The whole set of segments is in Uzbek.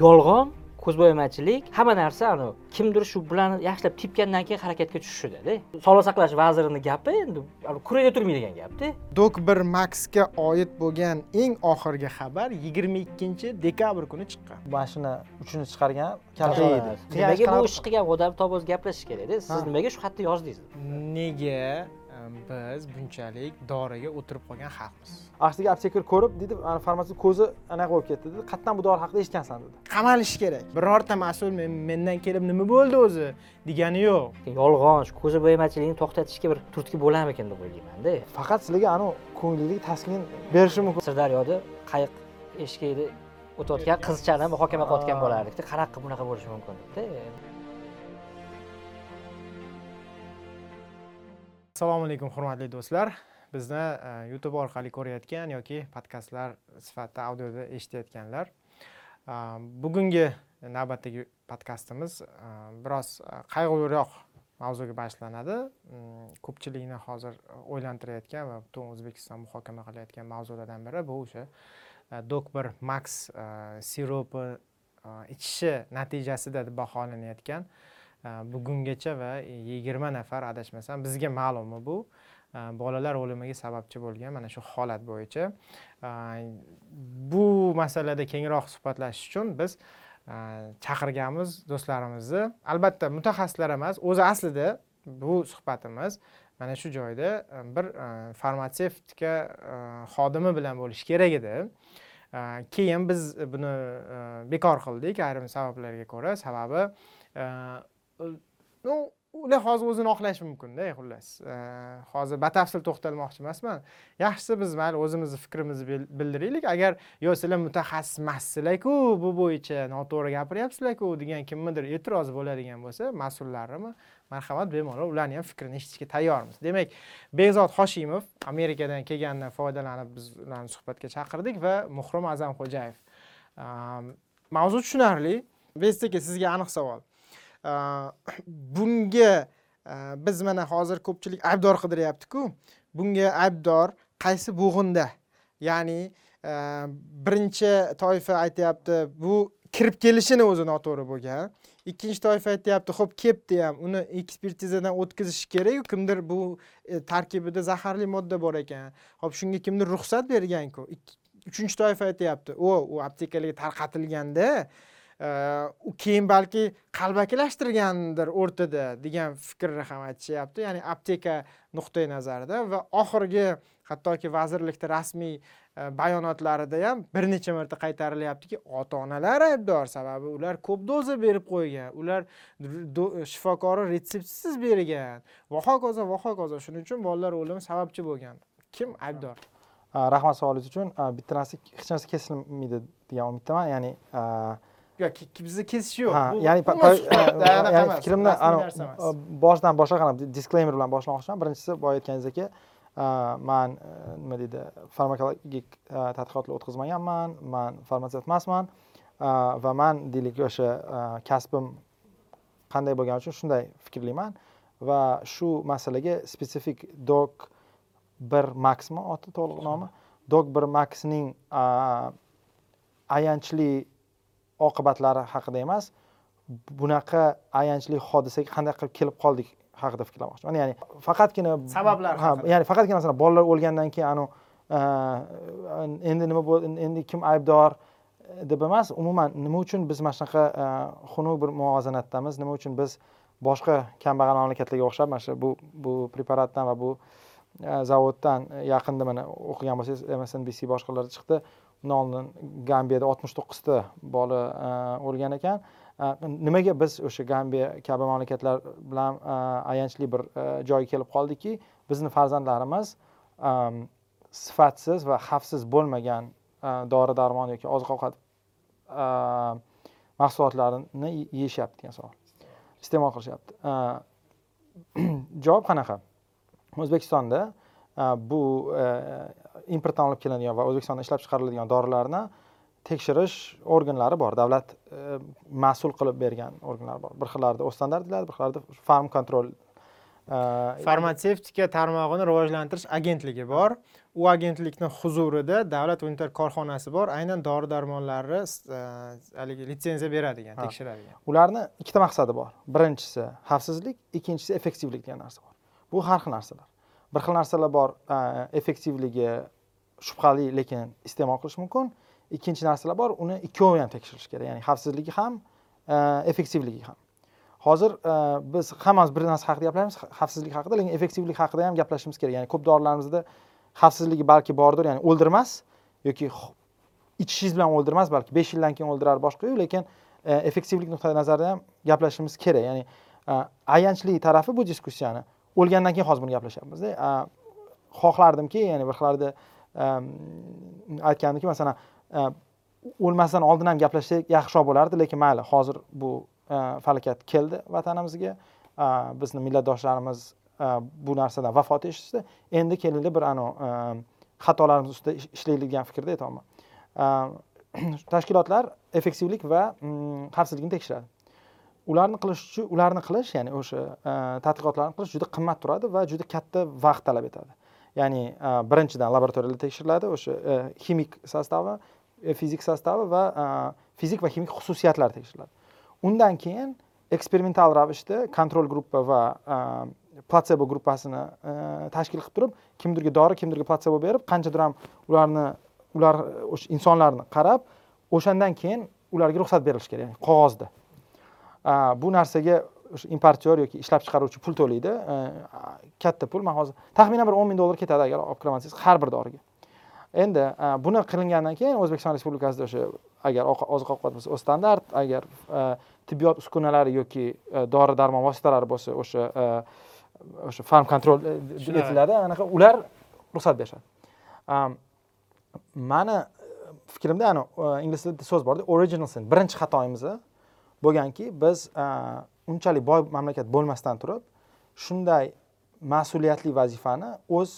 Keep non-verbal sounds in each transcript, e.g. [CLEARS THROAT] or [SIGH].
yolg'on ko'zbo'yamachilik hamma narsa anavi kimdir shu bilan yaxshilab tepgandan keyin harakatga tushishidada sog'liqni saqlash vazirini gapi endi kurayda turmaydigan gapda. Dok bir maxga oid bo'lgan eng oxirgi xabar yigirma ikkinchi dekabr kuni chiqqan. Mashina uchini chiqargan kalta edi. Nimaga bu ish qilgan odam o'zi gaplashish kerakda. Siz nimaga shu xatni yozdingiz? Nega biz bunchalik doriga o'tirib qolgan xalqmiz. Axsiga aptekar ko'rib deydi ana farmatsevt ko'zi anaqa bo'lib ketdi dedi. Qayerdan bu dori haqida eshitgansan dedi. Qamalish kerak. Birorta mas'ul men- mendan kelib nima bo'ldi o'zi? Degani yo'q. Yolg'on shu ko'zbo'yamachilikni to'xtatishga bir turtki bo'larmikin deb o'ylaymanda faqat sizlarga anavi ko'ngillik taskin berishi mumkin. Sirdaryoda qayiq eshigida o'tayotgan qizchani muhokama qilayotgan bo'lardikda. Qanaqa bunaqa bo'lishi mumkin debda assalomu alaykum hurmatli do'stlar. Bizni e, youtube orqali ko'rayotgan yoki podkastlar sifatida audioda eshitayotganlar. E, bugungi navbatdagi podkastimiz e, biroz qayg'uliroq mavzuga bag'ishlanadi. Mm, ko'pchilikni hozir o'ylantirayotgan va butun o'zbekiston muhokama qilayotgan mavzulardan biri bu o'sha e, dok bir max siropi ichishi natijasida deb baholanayotgan uh, bugungacha va yigirma nafar adashmasam bizga ma'lumi bu? Bolalar o'limiga sababchi bo'lgan mana shu holat bo'yicha. Bu masalada kengroq suhbatlashish uchun biz e, chaqirganmiz do'stlarimizni. Albatta mutaxassislar emas o'zi aslida bu suhbatimiz mana shu joyda e, bir e, farmatsevtika xodimi bilan bo'lishi kerak edi. Keyin biz buni bekor qildik ayrim sabablarga ko'ra. Sababi ну ular hozir o'zini oqlashi mumkinda xullas. Hozir batafsil to'xtalmoqchi emasman. Yaxshisi biz mayli o'zimizni fikrimizni bildiraylik. Agar yo sizlar mutaxassis emassizlarku bu bo'yicha noto'g'ri gapiryapsizlarku degan kimnidir e'tirozi bo'ladigan bo'lsa mas'ullarimi? Marhamat bemalol ularni ham fikrini eshitishga tayyormiz. Demak behzod hoshimov amerikadan kelganidan foydalanib biz ularni suhbatga chaqirdik va muhrim a'zamxo'jayev. Mavzu tushunarli. Best aka sizga aniq savol. Э, bunga э, biz mana hozir ko'pchilik aybdor qidiryaptiku. Bunga aybdor qaysi bo'g'inda? Ya'ni e, birinchi toifa aytyapti bu kirib kelishini o'zi noto'g'ri bo'lgan. Ikkinchi toifa aytyapti ho'p kelibdi ham uni ekspertizadan o'tkazish kerak kimdir bu e, tarkibida zaharli modda bor ekan. Ho'p shunga kimdir ruxsat berganku. Uchinchi toifa aytyapti o u aptekalarga tarqatilganda Э, u keyin balki qalbakilashtirgandir o'rtada degan fikrni ham aytishyapti. Ya'ni apteka nuqtai nazaridan va oxirgi hattoki vazirlikda rasmiy e, bayonotlarida ham bir necha marta qaytarilyaptiki ota onalar aybdor. Sababi ular ko'p doza berib qo'ygan ular shifokori retseptsiz bergan. Va hokazo va hokazo. Shuning uchun bolalar o'limi sababchi bo'lgan. Kim aybdor? Rahmat savolingiz uchun. Bitta narsa hech narsa kesilmaydi degan umiddaman. Ya'ni a, yo'q ke- ke- bizni kesish yo'q ha, Bu ya'ni [LAUGHS] ya'ni emas, fikrimni rasmiy anavi, narsa emas. a, boshidan boshlab diskleymer bilan boshlamoqchiman birinchisi boya aytganingizdek man a, nima deydi farmakologik a, tadqiqotlar o'tkazmaganman man farmatsevt emasman a, va man deylik o'sha a, kasbim qanday bo'lgani uchun shunday fikrlayman. Va shu masalaga spetsifik dok bir maxmi oti to'liq nomi dok bir maxning ayanchli oqibatlari haqida emas bunaqa ayanchli hodisaga qanday qilib kelib qoldik haqida fikrlamoqchiman. Ya'ni faqatgina Sabablar ha, ya'ni faqatgina masalan bolalar o'lgandan keyin anavi a, endi nima bo'ldi endi kim aybdor e, deb emas umuman nima uchun biz mana shunaqa a, xunuk bir muvozanatdamiz nima uchun biz boshqa kambag'al mamlakatlarga o'xshab mana shu bu bu preparatdan va bu zavoddan yaqinda mana o'qigan bo'lsangiz msnbc boshqalar chiqdi undan gambiyada oltmish to'qqizta bola e, o'lgan ekan. E, nimaga biz o'sha gambiya kabi mamlakatlar bilan e, ayanchli bir joyga kelib qoldikki bizni farzandlarimiz sifatsiz va xavfsiz bo'lmagan dori darmon yoki oziq ovqat mahsulotlarini yeyishyapti degan savol. Iste'mol qilishyapti. [CLEARS THROAT] Javob qanaqa? O'zbekistonda bu importdan olib kelinadigan va o'zbekistonda ishlab chiqariladigan dorilarni tekshirish organlari bor. Davlat e, mas'ul qilib bergan organlar bor. Bir xillarida o'z standart deyiladi bir xillarida farm kontrol farmatsevtika tarmog'ini rivojlantirish agentligi bor. U agentlikni huzurida davlat unitar korxonasi bor. Aynan dori darmonlarni e, haligi litsenziya beradigan tekshiradigan. Ularni ikkita maqsadi bor. Birinchisi xavfsizlik ikkinchisi effektivlik degan narsa bor. Bu har xil narsalar bir xil narsalar bor e, effektivligi shubhali lekin iste'mol qilish mumkin. Ikkinchi narsalar bor uni ikkovi ham tekshirish kerak ya'ni xavfsizligi ham e, effektivligi ham. Hozir e, biz hammamiz bir narsa haqida gaplashamiz xavfsizlik haqida lekin effektivlik haqida ham gaplashishimiz kerak. Ya'ni ko'p dorilarimizda xavfsizligi balki bordir ya'ni o'ldirmas yoki ichishingiz bilan o'ldirmas balki besh yildan keyin o'ldirar boshqayu lekin effektivlik nuqtai nazaridan ham gaplashishimiz kerak. Ya'ni ayanchli tarafi bu diskussiyani. O'lgandan keyin hozir buni gaplashyapmizda xohlardimki ya'ni bir xillarda em, aytgandimki masalan o'lmasdan oldin ham gaplashsak yaxshiroq bo'lardi lekin mayli hozir bu falokat keldi vatanimizga. Bizni millatdoshlarimiz bu narsadan vafot etishdi. Endi kelinglar bir anavi xatolarimiz ustida ish- ishlaylik degan fikrda aytyapman [CLEARS THROAT] tashkilotlar effektivlik va mm, xavfsizlikni tekshiradi. Ularni qilish uchun ularni qilish ya'ni o'sha e, tadqiqotlarni qilish juda qimmat turadi va juda katta vaqt talab etadi. Ya'ni e, birinchidan laboratoriyada tekshiriladi o'sha e, ximik sostavi fizik sostavi va fizik va ximik xususiyatlari tekshiriladi. Undan keyin eksperimental ravishda kontrol gruppa va platsebo gruppasini tashkil qilib turib kimdirga dori kimdirga platsebo berib qanchadir ham ularni ular o'sha insonlarni qarab o'shandan keyin ularga ruxsat berilishi kerak ya'ni qog'ozda. Bu narsaga o'sha importyor yoki ishlab chiqaruvchi pul to'laydi. A, katta pul. Man hozir taxminan bir o'n ming dollar ketadi agar olib kiraman desangiz har bir doriga. Endi buni qilingandan keyin o'zbekiston respublikasida o'sha agar oziq ovqat bo'lsa o'z standart agar tibbiyot uskunalari yoki a, dori darmon vositalari bo'lsa o'sha a, o'sha farm kontrol e, etiladi. Anaqa ular ruxsat berishadi. Mani fikrimda ingliz tilida so'z borda original sin. Birinchi xatoyimiz bo'lganki biz unchalik boy mamlakat bo'lmasdan turib shunday mas'uliyatli vazifani o'z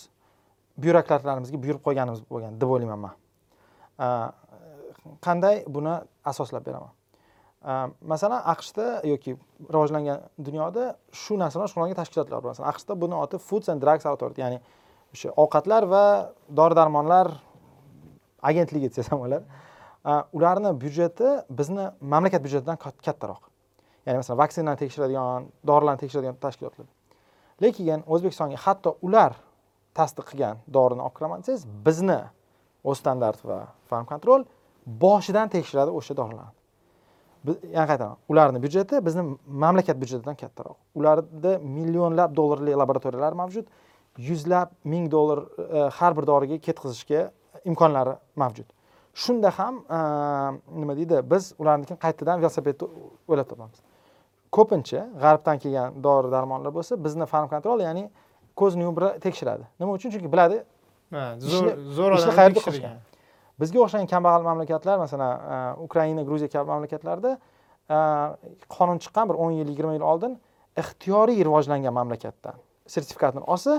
byurokratlarimizga buyurib qo'yganimiz bo'lgan deb o'ylayman man. Qanday buni asoslab beraman? Masalan aqshda yoki rivojlangan dunyoda shu narsalar bilan shug'ullangan tashkilotlar bor. Masalan aqshda buni oti foods and drugs authority ya'ni o'sha ovqatlar va dori darmonlar agentligi desa ham bo'ladi ularni byudjeti bizni mamlakat byudjetidan kattaroq. Ya'ni masalan vaksinani tekshiradigan dorilarni tekshiradigan tashkilotlar. Lekin o'zbekistonga hatto ular tasdiq qilgan dorini olib kiraman desangiz bizni o'z standart va farm kontrol boshidan tekshiradi o'sha dorilarni. Yana qaytaman ularni byudjeti bizni mamlakat byudjetidan kattaroq. Ularda millionlab dollarli laboratoriyalar mavjud yuzlab ming dollar e, har bir doriga ketkazishga imkonlari mavjud. Shunda ham e, nima deydi biz ularnikini qaytadan velosipedni o'ylab topamiz ko'pincha g'arbdan kelgan dori darmonlar bo'lsa bizni farm kontrol ya'ni ko'zni yumib tekshiradi. Nima uchun? Chunki biladi zo'r Ishni- zo'r ishni qayerda tekshirgan. bizga o'xshagan kambag'al mamlakatlar masalan e, ukraina gruziya kabi mamlakatlarda e, qonun chiqqan bir o'n yil yigirma yil oldin ixtiyoriy rivojlangan mamlakatdan sertifikatini olsa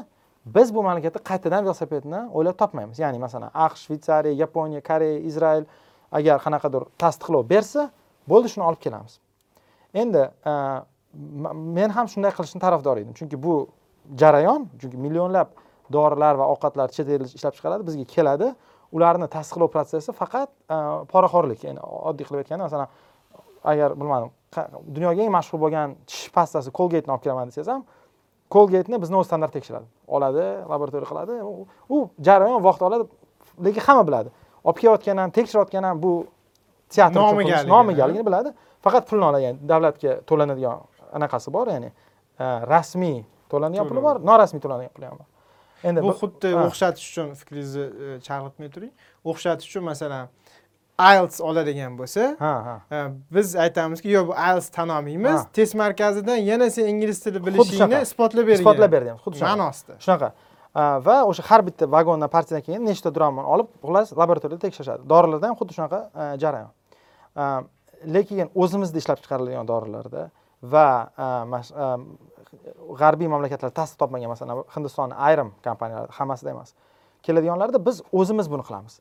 biz bu mamlakatda qaytadan velosipedni o'ylab topmaymiz. Ya'ni masalan aqsh shvetsariya yaponiya koreya izrael agar qanaqadir tasdiqlov bersa bo'ldi shuni olib kelamiz. Endi e, men ham shunday qilishni tarafdor edim. Chunki bu jarayon chunki millionlab dorilar va ovqatlar chet elda ishlab chiqaradi bizga keladi. Ularni tasdiqlov protsessi faqat e, poraxo'rlik ya'ni oddiy qilib aytganda masalan agar bilmadim dunyoga eng mashhur bo'lgan tish pastasi colgate'ni olib kelaman desangiz ham colgate'ni bizni o'z standart tekshiradi. Oladi laboratoriya qiladi. U- jarayon vaqt oladi lekin hamma biladi. Olib kelayotgan ham tekshirayotgan ham bu teatr Nomigaligini, biladi. Faqat pulni oladi ya'ni davlatga to'lanadigan anaqasi bor ya'ni e, rasmiy to'lanadigan puli bor norasmiy to'lanadigan puli ham bor. Endi bu xuddi ha. o'xshatish uchun fikringizni e, chalg'itmay turing. O'xshatish uchun masalan IELTS oladigan bo'lsa ha ha. e, biz aytamizki yo'q bu IELTS tan olmaymiz test markazidan yana sen ingliz tili bilishingni isbotlab bergan. Isbotlab ham, xuddi shunaqa. ma'nosida. Shunaqa. A, va o'sha har bitta vagondan partiyadan keyin nechta dramon olib xullas laboratoriyada tekshirishadi dorilarda ham xuddi shunaqa a, jarayon. Lekin o'zimizda ishlab chiqariladigan dorilarda va g'arbiy mamlakatlarda tasdiq topmagan masalan hindistonni ayrim kompaniyalari hammasida emas keladiganlarda biz o'zimiz buni qilamiz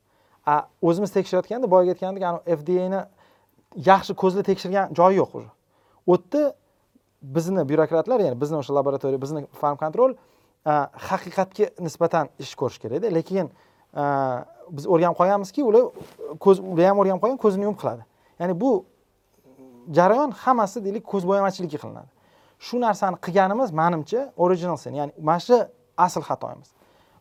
o'zimiz tekshirayotganda boyagi aytgandek fdani yaxshi ko'zla tekshirgan joyi yo'q уже. U bizni byurokratlar ya'ni bizni o'sha laboratoriya bizni farm kontrol haqiqatga nisbatan ish ko'rish kerakda lekin biz o'rganib qolganmizki ular ko'z ular ham o'rganib qolgan ko'zini yumib qiladi. Ya'ni bu jarayon hammasi deylik ko'zbo'yamachilikka qilinadi. Shu narsani qilganimiz manimcha original sin ya'ni mana shu asl xatoyimiz.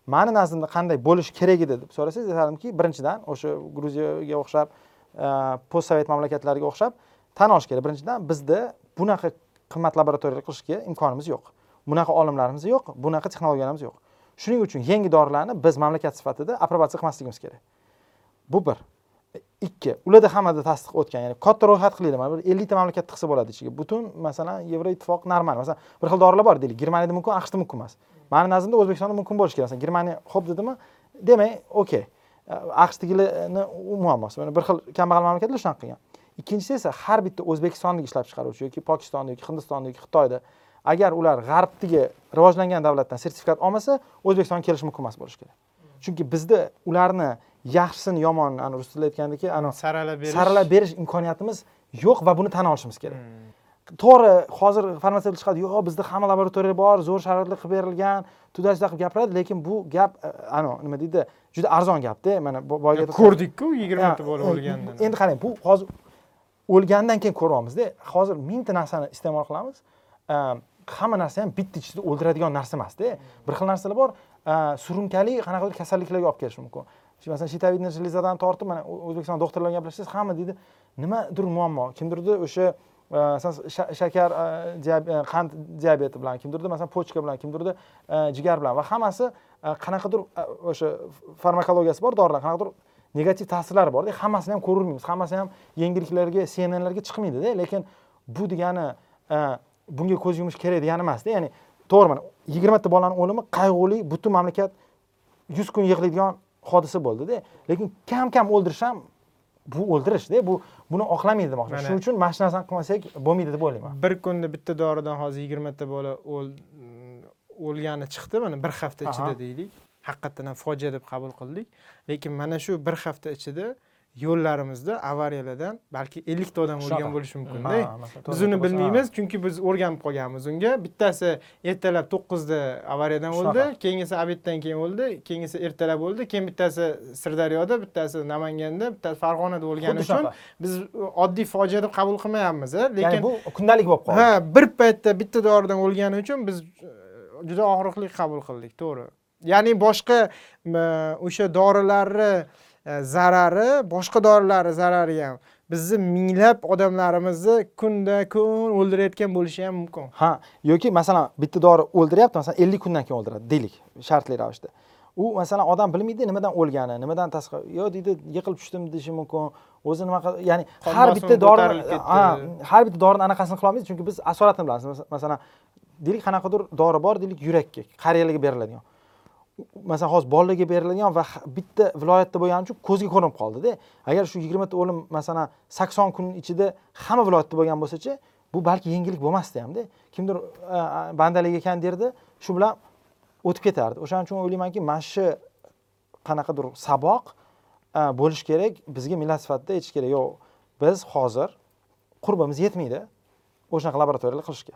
Mani nazdimda qanday bo'lishi kerak edi deb so'rasangiz aytardimki birinchidan o'sha gruziyaga o'xshab e, post sovet mamlakatlariga o'xshab tan olish kerak. Birinchidan bizda bunaqa qimmat laboratoriyalar qilishga imkonimiz yo'q. Bunaqa olimlarimiz yo'q bunaqa texnologiyalarimiz yo'q. Shuning uchun yangi dorilarni biz mamlakat sifatida aprobatsiya qilmasligimiz kerak. Bu bir. E, ikki ularda hammada tasdiq o'tgan ya'ni katta ro'yxat qilinglar mana bir ellikta mamlakat tiqsa bo'ladi ichiga. Butun masalan yevroittifoq normal. Masalan bir xil dorilar bor deylik. Germaniyada mumkin aqshda mumkin emas. Mani nazdimda o'zbekistonda mumkin bo'lishi kerak. Germaniya ho'p dedimi? Demak okey. Aqshdagilarni u muammosi. Mana bir xil kambag'al mamlakatlar shunaqa qilgan. Ikkinchisi esa har bitta o'zbekistondagi ishlab chiqaruvchi yoki pokistonda yoki hindistonda yoki xitoyda agar ular g'arbdagi rivojlangan davlatdan sertifikat olmasa o'zbekistonga kelishi mumkin emas bo'lishi kerak. Chunki bizda ularni yaxshisini yomonini ani rus tilida aytgandaki ani saralab berish saralab berish imkoniyatimiz yo'q va buni tan olishimiz kerak. Hmm. To'g'ri hozir farmatsevt chiqadi. Yo'q bizda hamma laboratoriya bor zo'r sharoitlar qilib berilgan tuda juda qilib gapiradi lekin bu gap e, ani nima deydi juda arzon gapda mana bo- boyagi aytib- ko'rdikku yigirmata Ha, bola o'lganini. endi qarang bu hozir o'lgandan keyin ko'ryapmizda hozir mingta narsani iste'mol qilamiz. E, hamma narsa ham bitta ichida o'ldiradigan narsa emasda bir xil narsalar bor. E, surunkali qanaqadir kasalliklarga olib kelishi mumkin. Masalan shitovidniy железадан tortib mana o'zbekiston doktorlar bilan gaplashsangiz hamma deydi nimadir muammo kimdirda o'sha shakar qand diabeti bilan kimdirda masalan pochka bilan kimdirda jigar bilan va hammasi qanaqadir o'sha farmakologiyasi bor dorilar qanaqadir negativ ta'sirlari borda hammasini ham ko'rolmaymiz hammasi ham yengilliklarga cnnlarga chiqmaydida lekin bu degani bunga ko'z yumish kerak degani emasda ya'ni to'g'ri mana yigirmata bolani o'limi qayg'uli butun mamlakat yuz kun yig'laydigan hodisa bo'ldida lekin kam kam o'ldirish ham bu o'ldirishda bu buni oqlamaydi demoqchiman Mana- shuning uchun mana shu narsani qilmasak bo'lmaydi deb o'ylayman. Bir kunda bitta doridan hozir yigirmata bola o'l o'lgani chiqdi mana bir hafta ichida deylik. Haqiqatdan ham fojia deb qabul qildik. Lekin mana shu bir hafta ichida yo'llarimizda avariyalardan balki ellikta odam o'lgan bo'lishi mumkinda. Biz uni bilmaymiz chunki biz o'rganib qolganmiz unga. Bittasi ertalab to'qqizda avariyadan o'ldi keyingisi obeddan keyin o'ldi keyingisi ertalab o'ldi keyin bittasi sirdaryoda bittasi namanganda bittasi farg'onada o'lgani uchun biz oddiy fojia deb qabul qilmayapmiz ya'ni lekin bu kundalik bo'lib qoldi. Ha bir paytda bitta doridan o'lgani uchun biz e, juda og'riqli qabul qildik to'g'ri. Ya'ni boshqa m, o'sha dorilarni e, zarari boshqa dorilarni zarari ham bizni minglab odamlarimizni kunda kun o'ldirayotgan bo'lishi ham mumkin. Ha yoki masalan bitta dori o'ldiryapti masalan ellik kundan keyin o'ldiradi deylik shartli ravishda. U masalan odam bilmaydi nimadan o'lgani nimadan tashqari yo deydi yiqilib tushdim deyishi mumkin o'zi nima qil- ya'ni har bitta ha, har bitta dorini anaqasini qilolmaysiz chunki biz asoratini bilamiz Mas- masalan deylik qanaqadir dori bor deylik yurakka qariyalarga beriladigan masalan hozir bolalarga beriladigan va bitta viloyatda bo'lgani uchun ko'zga ko'rinib qoldida. Agar shu yigirmata o'lim masalan sakson kun ichida hamma viloyatda bo'lgan bo'lsachi bu balki yengillik bo'lmasdi hamda. Kimdir bandalik ekan derdi shu bilan o'tib ketardi. O'shaning uchun o'ylaymanki mana shu qanaqadir saboq bo'lishi kerak bizga millat sifatida aytish kerak. Yo'q biz hozir qurbimiz yetmaydi o'shanaqa laboratoriyalar qilishga.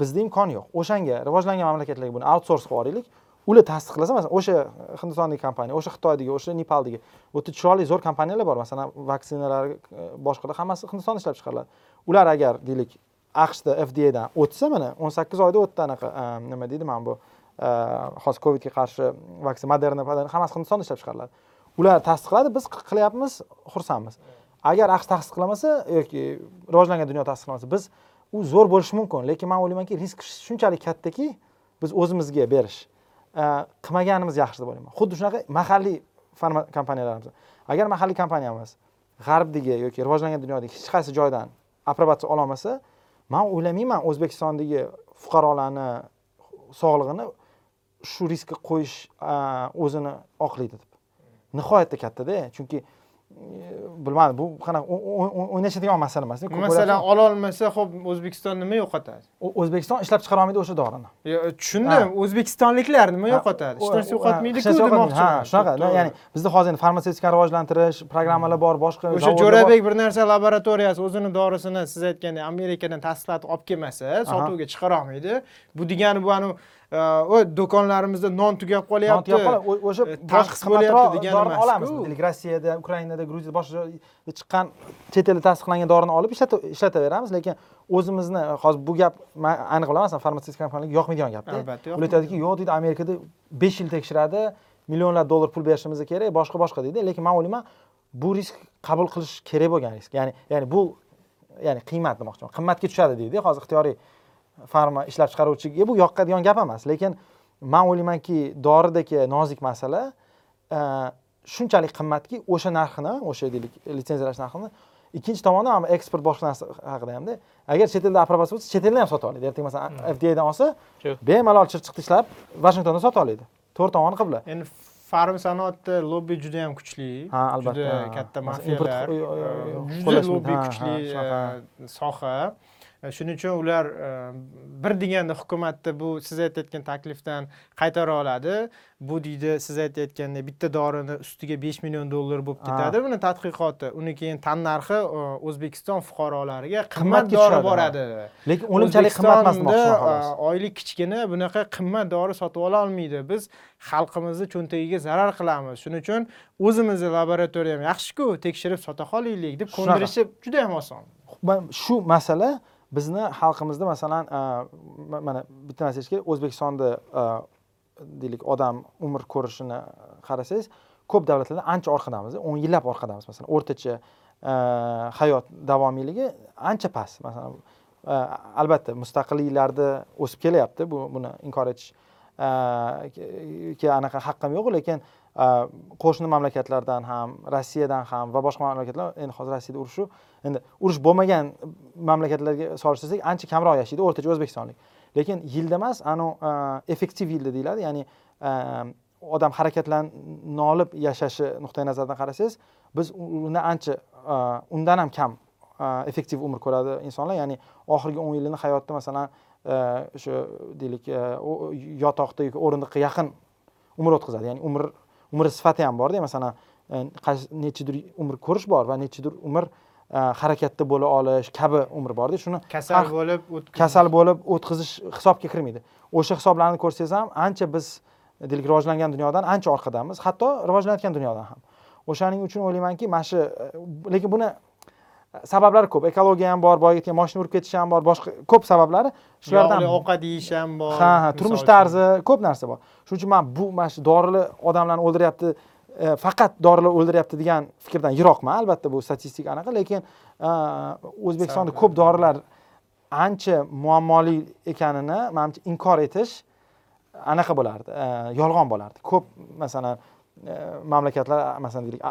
Bizda imkon yo'q. O'shanga rivojlangan mamlakatlarga buni outsource qilib yuboraylik ular tasdiqlasa masalan o'sha hindistondagi kompaniya o'sha xitoydagi o'sha nepaldagi o'ta chiroyli zo'r kompaniyalar bor. Masalan vaksinalar boshqalar hammasi hindistonda ishlab chiqariladi. Ular agar deylik aqshda fdadan o'tsa mana o'n sakkiz oyda o'tdi anaqa e, nima deydi mana bu e, hozir covidga qarshi vaksina moderna hammasi hindistonda ishlab chiqariladi. Ular tasdiqladi biz qilyapmiz xursandmiz. Agar aqsh tasdiqlamasa yoki rivojlangan dunyo tasdiqlamasa biz u zo'r bo'lishi mumkin. Lekin man o'ylaymanki risk shunchalik kattaki biz o'zimizga berish. Э, qilmaganimiz yaxshi deb o'ylayman. Xuddi shunaqa mahalliy farma kompaniyalarimiz. Agar mahalliy kompaniyamiz g'arbdagi yoki rivojlangan dunyodagi hech qaysi joydan aprobatsiya ololmasa man o'ylamayman o'zbekistondagi fuqarolarni sog'lig'ini shu riskka qo'yish o'zini oqlaydi deb. Nihoyatda kattada chunki bilmadim bu qanaqa o'ynashadigan masala emasda masalan ololmasa ho'p o'zbekiston nima yo'qotadi? O'zbekiston ishlab chiqara olmaydi o'sha dorini. Tushundim o'zbekistonliklar nima yo'qotadi? hech narsa yo'qotmaydiku yo'qotmaydi. ha demoqchiman shunaqa ya'ni bizda hozir farmatsevtikani rivojlantirish programmalar bor boshqa o'sha jo'rabek bir narsa laboratoriyasi o'zini dorisini siz aytgandek amerikadan tasdiqlatib olib kelmasa sotuvga chiqara olmaydi bu degani bu anavi do'konlarimizda non tugab qolyapti. O'sha e, boshqa tanqis bo'lyapti degani dorini olamiz. Deylik rossiyada ukrainada gruziyada boshqa chiqqan chet elda tasdiqlangan dorini olib ishlata- ishlataveramiz. Lekin o'zimizni hozir bu gap man aniq bilaman masalan farmatsevtika kompaniyalarga yoqmaydigan gapda Albatta, ular aytadiki yo'q deydi amerikada besh yil tekshiradi millionlab dollar pul berishimiz kerak boshqa boshqa deydi. Lekin man o'ylayman bu risk qabul qilish kerak bo'lgan risk. Ya'ni ya'ni bu ya'ni qiymat demoqchiman. Qimmatga tushadi deydi. Hozir ixtiyoriy farma ishlab chiqaruvchiga bu yoqadigan gap emas. Lekin man o'ylaymanki doridagi nozik masala e, shunchalik qimmatki o'sha narxini o'sha deylik litsenziyalash narxini ikkinchi tomondan ham eksport boshqa narsa haqida hamda. Agar chet elda aprobatsiya bo'lsa chet eldan ham sota oladi ertaga masalan fdadan olsa bemalol chirchiqda ishlab vashingtonda sota oladi to'rt tomoni qibla. Endi farm sanoatda lobbi juda ham kuchli. Ha, albatta. juda katta mafiyalar. juda lobbi kuchli e, soha shuning uchun ular e, bir deganda hukumatda bu siz aytayotgan taklifdan qaytara oladi. Bu deydi siz aytayotgandek bitta dorini ustiga besh million dollar bo'lib Ha. ketadi. Buni tadqiqoti uni keyin tannarxi e, o'zbekiston fuqarolariga qimmat dori boradi. Lekin unchalik qimmat emas oylik kichkina bunaqa qimmat dori sotib ola olmaydi. Biz xalqimizni cho'ntagiga zarar qilamiz. Shuning uchun o'zimizni laboratoriya ham yaxshiku tekshirib sota qolaylik deb ko'ndirishi juda ham oson. Shu masala bizni xalqimizda masalan mana bitta narsa aytish kerak o'zbekistonda deylik odam umr ko'rishini qarasangiz ko'p davlatlarda ancha orqadamiz o'n yillab orqadamiz. Masalan o'rtacha hayot davomiyligi ancha past. Masalan albatta mustaqilliklarda o'sib kelyapti bu buni inkor etish anaqa haqqim yo'q lekin Э, qo'shni mamlakatlardan ham rossiyadan ham va boshqa mamlakatlar endi hozir rossiyada urushu endi urush bo'lmagan mamlakatlarga solishtirsak ancha kamroq yashaydi o'rtacha o'zbekistonlik. Lekin yilda emas anavi e, effektiv yilda deyiladi ya'ni e, odam harakatlanolib yashashi nuqtai nazaridan qarasangiz biz undan ancha e, undan ham kam effektiv umr ko'radi insonlar. Ya'ni oxirgi o'n yilini hayotda masalan o'sha deylik yotoqda yoki o'rindiqqa yaqin umr o'tkazadi. Ya'ni umr umr sifati ham borda. Masalan e, nechidir umr ko'rish bor va nechidir umr e, harakatda bo'la olish kabi umr borda. Shuni kasal bo'lib kasal bo'lib o'tkazish hisobga kirmaydi. O'sha hisoblarni ko'rsangiz ham ancha biz deylik rivojlangan dunyodan ancha orqadamiz. Hatto rivojlanayotgan dunyodan ham. O'shaning uchun o'ylaymanki mana shu e, lekin buni sabablari ko'p. Ekologiya ham bor boyagi aytgan moshina urib ketishi ham bor boshqa ko'p sabablari shulardan yog'li ovqat yeyish ham bor ha ha turmush tarzi ko'p narsa bor. Shuning uchun man bu mana shu dorilar odamlarni o'ldiryapti e, faqat dorilar o'ldiryapti degan fikrdan yiroqman. Albatta bu statistik anaqa lekin e, o'zbekistonda ko'p dorilar ancha muammoli ekanini manimcha inkor etish anaqa bo'lardi e, yolg'on bo'lardi. Ko'p masalan mamlakatlar masalan deylik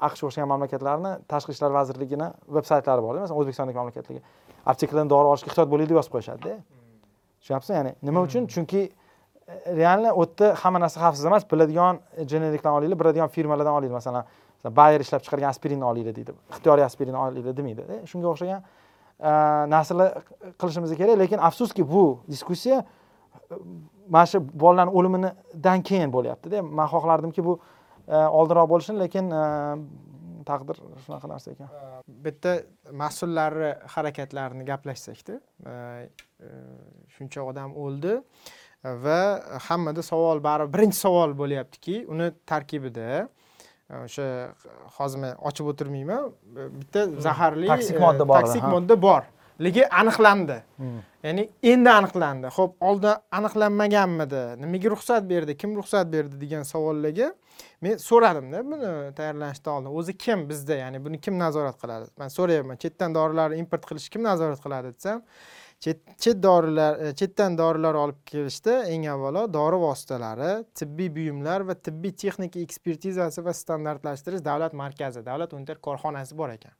A- aqsh o'xshagan mamlakatlarni tashqi ishlar vazirligini veb saytlari borda masalan o'zbekistondagi mamlakatlarga. Aptekadan dori olishga ehtiyot bo'ling deb yozib qo'yishadida. Tushunyapsizmi? Ya'ni nima uchun? Chunki e, реально u yerda hamma narsa xavfsiz emas. Biladigan generikdan olinglar biladigan firmalardan olinglar masalan bayer ishlab chiqargan aspirinni olinglar deydi. Ixtiyoriy aspirinni olinglar demaydi shunga o'xshagan e, narsalar qilishimiz kerak. Lekin afsuski bu diskussiya e, mana shu bolalarni o'limidan keyin bo'lyaptida. Man xohlardimki bu oldinroq bo'lishini lekin e, taqdir shunaqa narsa ekan. Bitta mas'ullari harakatlarini gaplashsakda shuncha odam o'ldi va hammada savol baribir birinchi savol bo'lyaptiki uni tarkibida e, o'sha hozir men ochib o'tirmayman. Bitta zaharli Toksik e, modda bor, toksik modda bor lekin aniqlandi. Hmm. ya'ni endi aniqlandi. Ho'p oldin aniqlanmaganmidi? Nimaga ruxsat berdi? Kim ruxsat berdi degan savollarga men so'radimda. Buni tayyorlanishdan oldin o'zi kim? Bizda ya'ni buni kim nazorat qiladi? Man so'rayapman chetdan dorilarni import qilishni kim nazorat qiladi desam chet chet dorilar e, chetdan dorilar olib kelishda eng avvalo dori vositalari tibbiy buyumlar va tibbiy texnika ekspertizasi va standartlashtirish davlat markazi davlat unitar korxonasi bor ekan.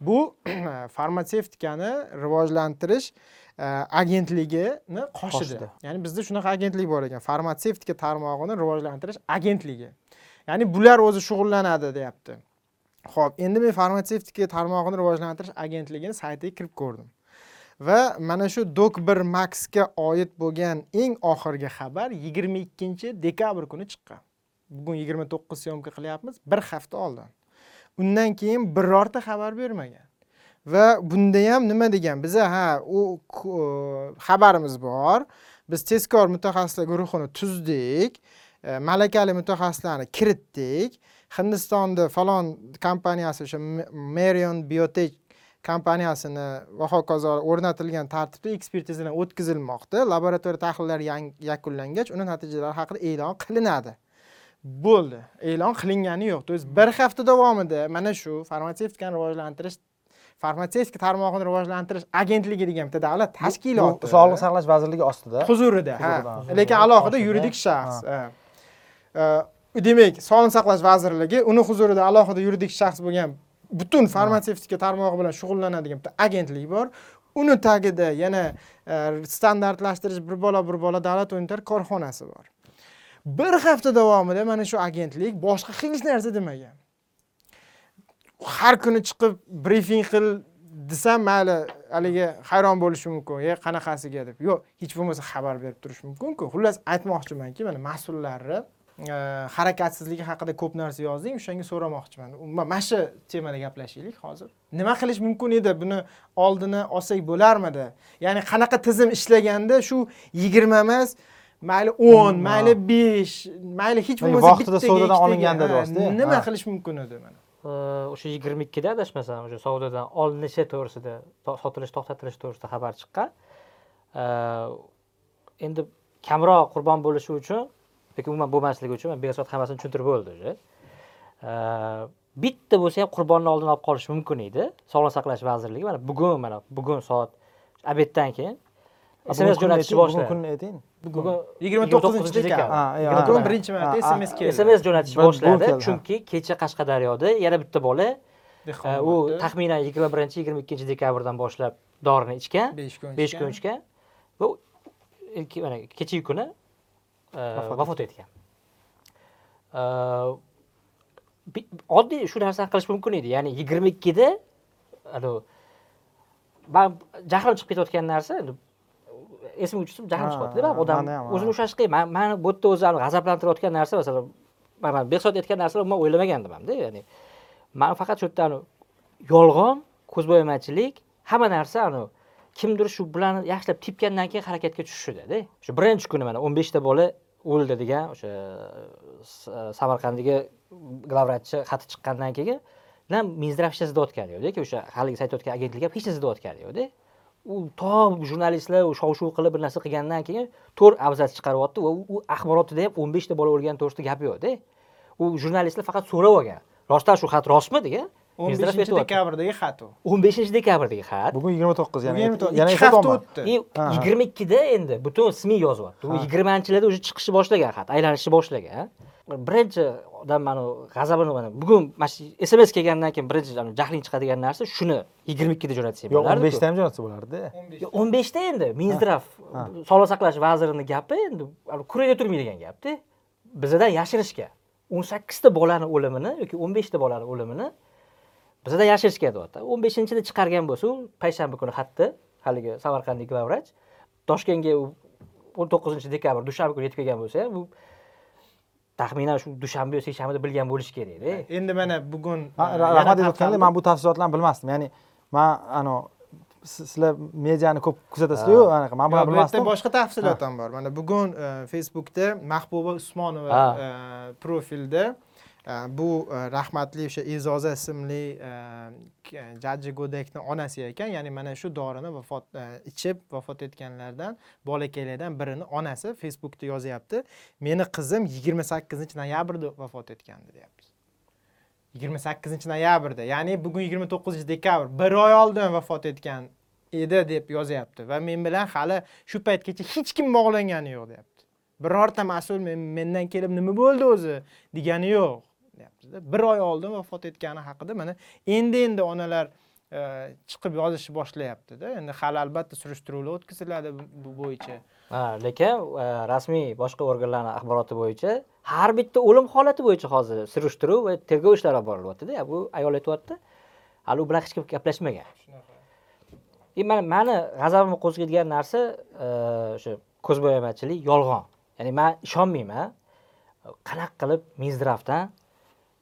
Bu [CLEARS THROAT] farmatsevtikani rivojlantirish e, agentligini qoshida. Ya'ni bizda shunaqa agentlik bor ekan. Farmatsevtika tarmog'ini rivojlantirish agentligi ya'ni bular o'zi shug'ullanadi deyapti. Ho'p endi men farmatsevtika tarmog'ini rivojlantirish agentligini saytiga kirib ko'rdim. Va mana shu dok bir maxga oid bo'lgan eng oxirgi xabar yigirma ikkinchi dekabr kuni chiqqan. Bugun yigirma to'qqiz syomka qilyapmiz bir hafta oldin undan keyin birorta xabar bermagan. Va bunda ham nima degan? Biza ha u e, xabarimiz bor. Biz tezkor mutaxassislar guruhini tuzdik. E, malakali mutaxassislarni kiritdik. Hindistonda falon kompaniyasi o'sha marion biotech kompaniyasini va hokazo o'rnatilgan tartibda ekspertizadan o'tkazilmoqda. Laboratoriya tahlillari yakunlangach uni natijalari haqida e'lon qilinadi. Bo'ldi. E'lon qilingani yo'q. To есть bir hafta davomida mana shu farmatsevtikani rivojlantirish farmatsevtika tarmog'ini rivojlantirish agentligi degan bitta davlat tashkiloti sog'liqni saqlash vazirligi ostida. Huzurida lekin alohida yuridik shaxs ha. Demak sog'liqni saqlash vazirligi uni huzurida alohida yuridik shaxs bo'lgan butun farmatsevtika tarmog'i bilan shug'ullanadigan bitta agentlik bor. Uni tagida yana e, standartlashtirish bir bola bir bola davlat unitar korxonasi bor bir hafta davomida mana shu agentlik boshqa hech narsa demagan. Har kuni chiqib brifing qil desam mayli haligi hayron bo'lishi mumkin. E qanaqasiga? deb. Yo'q hech bo'lmasa xabar berib turish mumkinku. Xullas aytmoqchimanki mana mas'ullarni e, harakatsizligi haqida ko'p narsa yozding o'shanga so'ramoqchiman. Umuman mana shu temada gaplashaylik hozir. Nima qilish mumkin edi? Buni oldini olsak bo'larmidi? Ya'ni qanaqa tizim ishlaganda shu yigirma emas mayli o'n mayli besh mayli hech bo'lmasa vaqtida savdodan olinganda deyapsiz-da? nima qilish mumkin edi mana? O'sha yigirma ikkida adashmasam o'sha savdodan olinishi to'g'risida to- sotilish to'xtatilishi to'g'risida xabar chiqqan. Endi kamroq qurbon bo'lishi uchun yoki umuman bo'lmasligi uchun besot hammasini tushuntirib bo'ldi уже bitta bo'lsa ham qurbonni oldini olib qolish mumkin edi. Sog'liqni saqlash vazirligi mana bugun mana bugun soat obeddan keyin. Sms jo'natishni bugun boshladi. kunni ayting bugun yigirma to'qqizinchi dekabr birinchi marta sms keldi. Sms jo'natishni bu boshladi chunki kecha qashqadaryoda yana bitta bola. Э, u taxminan yigirma birinchi yigirma ikkinchi dekabrdan boshlab dorini ichgan. Besh kun ichgan. va mana kechagi kuni e, vafot etgan. Bi- oddiy shu narsani qilish mumkin edi. Ya'ni yigirma ikkida jahlim chiqib ketayotgan narsa esimga tushsa jahlim Ha, chiqyaptida. Baribir odam o'zini ushlash qiyin man mani bu yerda o'zi g'azablantirayotgan narsa masalan man man behzod aytgan narsalar umuman o'ylamagandim hamda ya'ni man faqat shu yerda yolg'on ko'zbo'yamachilik hamma narsa anavi kimdir shu bilan yaxshilab tepgandan keyin harakatga tushishidada shu birinchi kuni mana o'n beshta bola o'ldi degan o'sha samarqanddagi glavvratchi xati chiqqandan keyin ham minzdrav hech narsa deyotgani yo'qda o'sha haligi aytayotgan agentlik ham hech narsa deyotgani yo'qda u to jurnalistlar shov shuv qilib bir narsa qilgandan keyin to'rt abzas chiqaryapti va u- axborotida ham o'n beshta bola o'lgani to'g'risida gap yo'qda u jurnalistlar faqat so'rab olgan. Rostdan shu xat rostmi degan. O'n beshinchi dekabrdagi xat u. O'n beshinchi dekabrdagi xat. Bugun yigirma to'qqiz yana ikki hafta o'tdi. Yigirma ikkida endi butun smi yozyapti u yigirmanchilarda уже chiqishni boshlagan xat aylanishni boshlagan birinchi odam mani g'azabini mana bugun mana shu sms kelgandan keyin birinchi jahling chiqadigan narsa shuni yigirma ikkida jo'natsang yo'q o'n beshda ham jo'natsa bo'lardi. o'n beshda. Endi minzdrav sog'liqni saqlash vazirini gapi endi kurayda turmaydigan gapda bizadan yashirishgan o'n sakkizta bolani o'limini yoki o'n beshta bolani o'limini bizadan yashirishgan deyapti. o'n beshinchida chiqargan bo'lsa u payshanba kuni xatni haligi samarqandlik glavvrach toshkentga o'n to'qqizinchi dekabr dushanba kuni yetib kelgan bo'lsa ham u taxminan shu dushanba yo seshanbada bilgan bo'lishi kerakda endi mana bugun e, rahmat aytayotganda tarqaldi. man bu tafsilotlarni bilmasdim. Ya'ni man anavi si- sizlar mediani ko'p kuzatasizlar-ku anaqa man Yo'q, bunaqa bu yerda bilmasdim. boshqa tafsilot ham bor. Mana bugun e, facebookda mahbuba usmonova e, profilda e, bu rahmatli o'sha e'zoza ismli jajji go'dakni onasi ekan ya'ni mana shu dorini vafot ichib vafot etganlardan bolakaylardan birini onasi facebookda yozyapti meni qizim yigirma sakkizinchi noyabrda vafot etgandi deyapti yigirma sakkizinchi noyabrda ya'ni bugun yigirma to'qqizinchi dekabr bir oy oldin vafot etgan edi deb yozyapti va men bilan hali shu paytgacha hech kim bog'langani yo'q deyapti birorta mas'ul men, mendan kelib nima bo'ldi o'zi degani yo'q deyaptida bir oy oldin vafot etgani haqida mana endi endi onalar e, chiqib yozishni boshlayaptida. Endi hali albatta surishtiruvlar o'tkaziladi bu- bo'yicha. Ha lekin e, rasmiy boshqa organlarni axboroti bo'yicha har bitta o'lim holati bo'yicha hozir surishtiruv va tergov ishlari olib borilyaptida. Bu ayol aytyapti. Hali u bilan hech kim gaplashmagan. И mana mani g'azabimni qo'zg'aydigan narsa e, o'sha ko'zbo'yamachilik yolg'on. Ya'ni man ishonmayman. Qanaqa qilib minzdravdan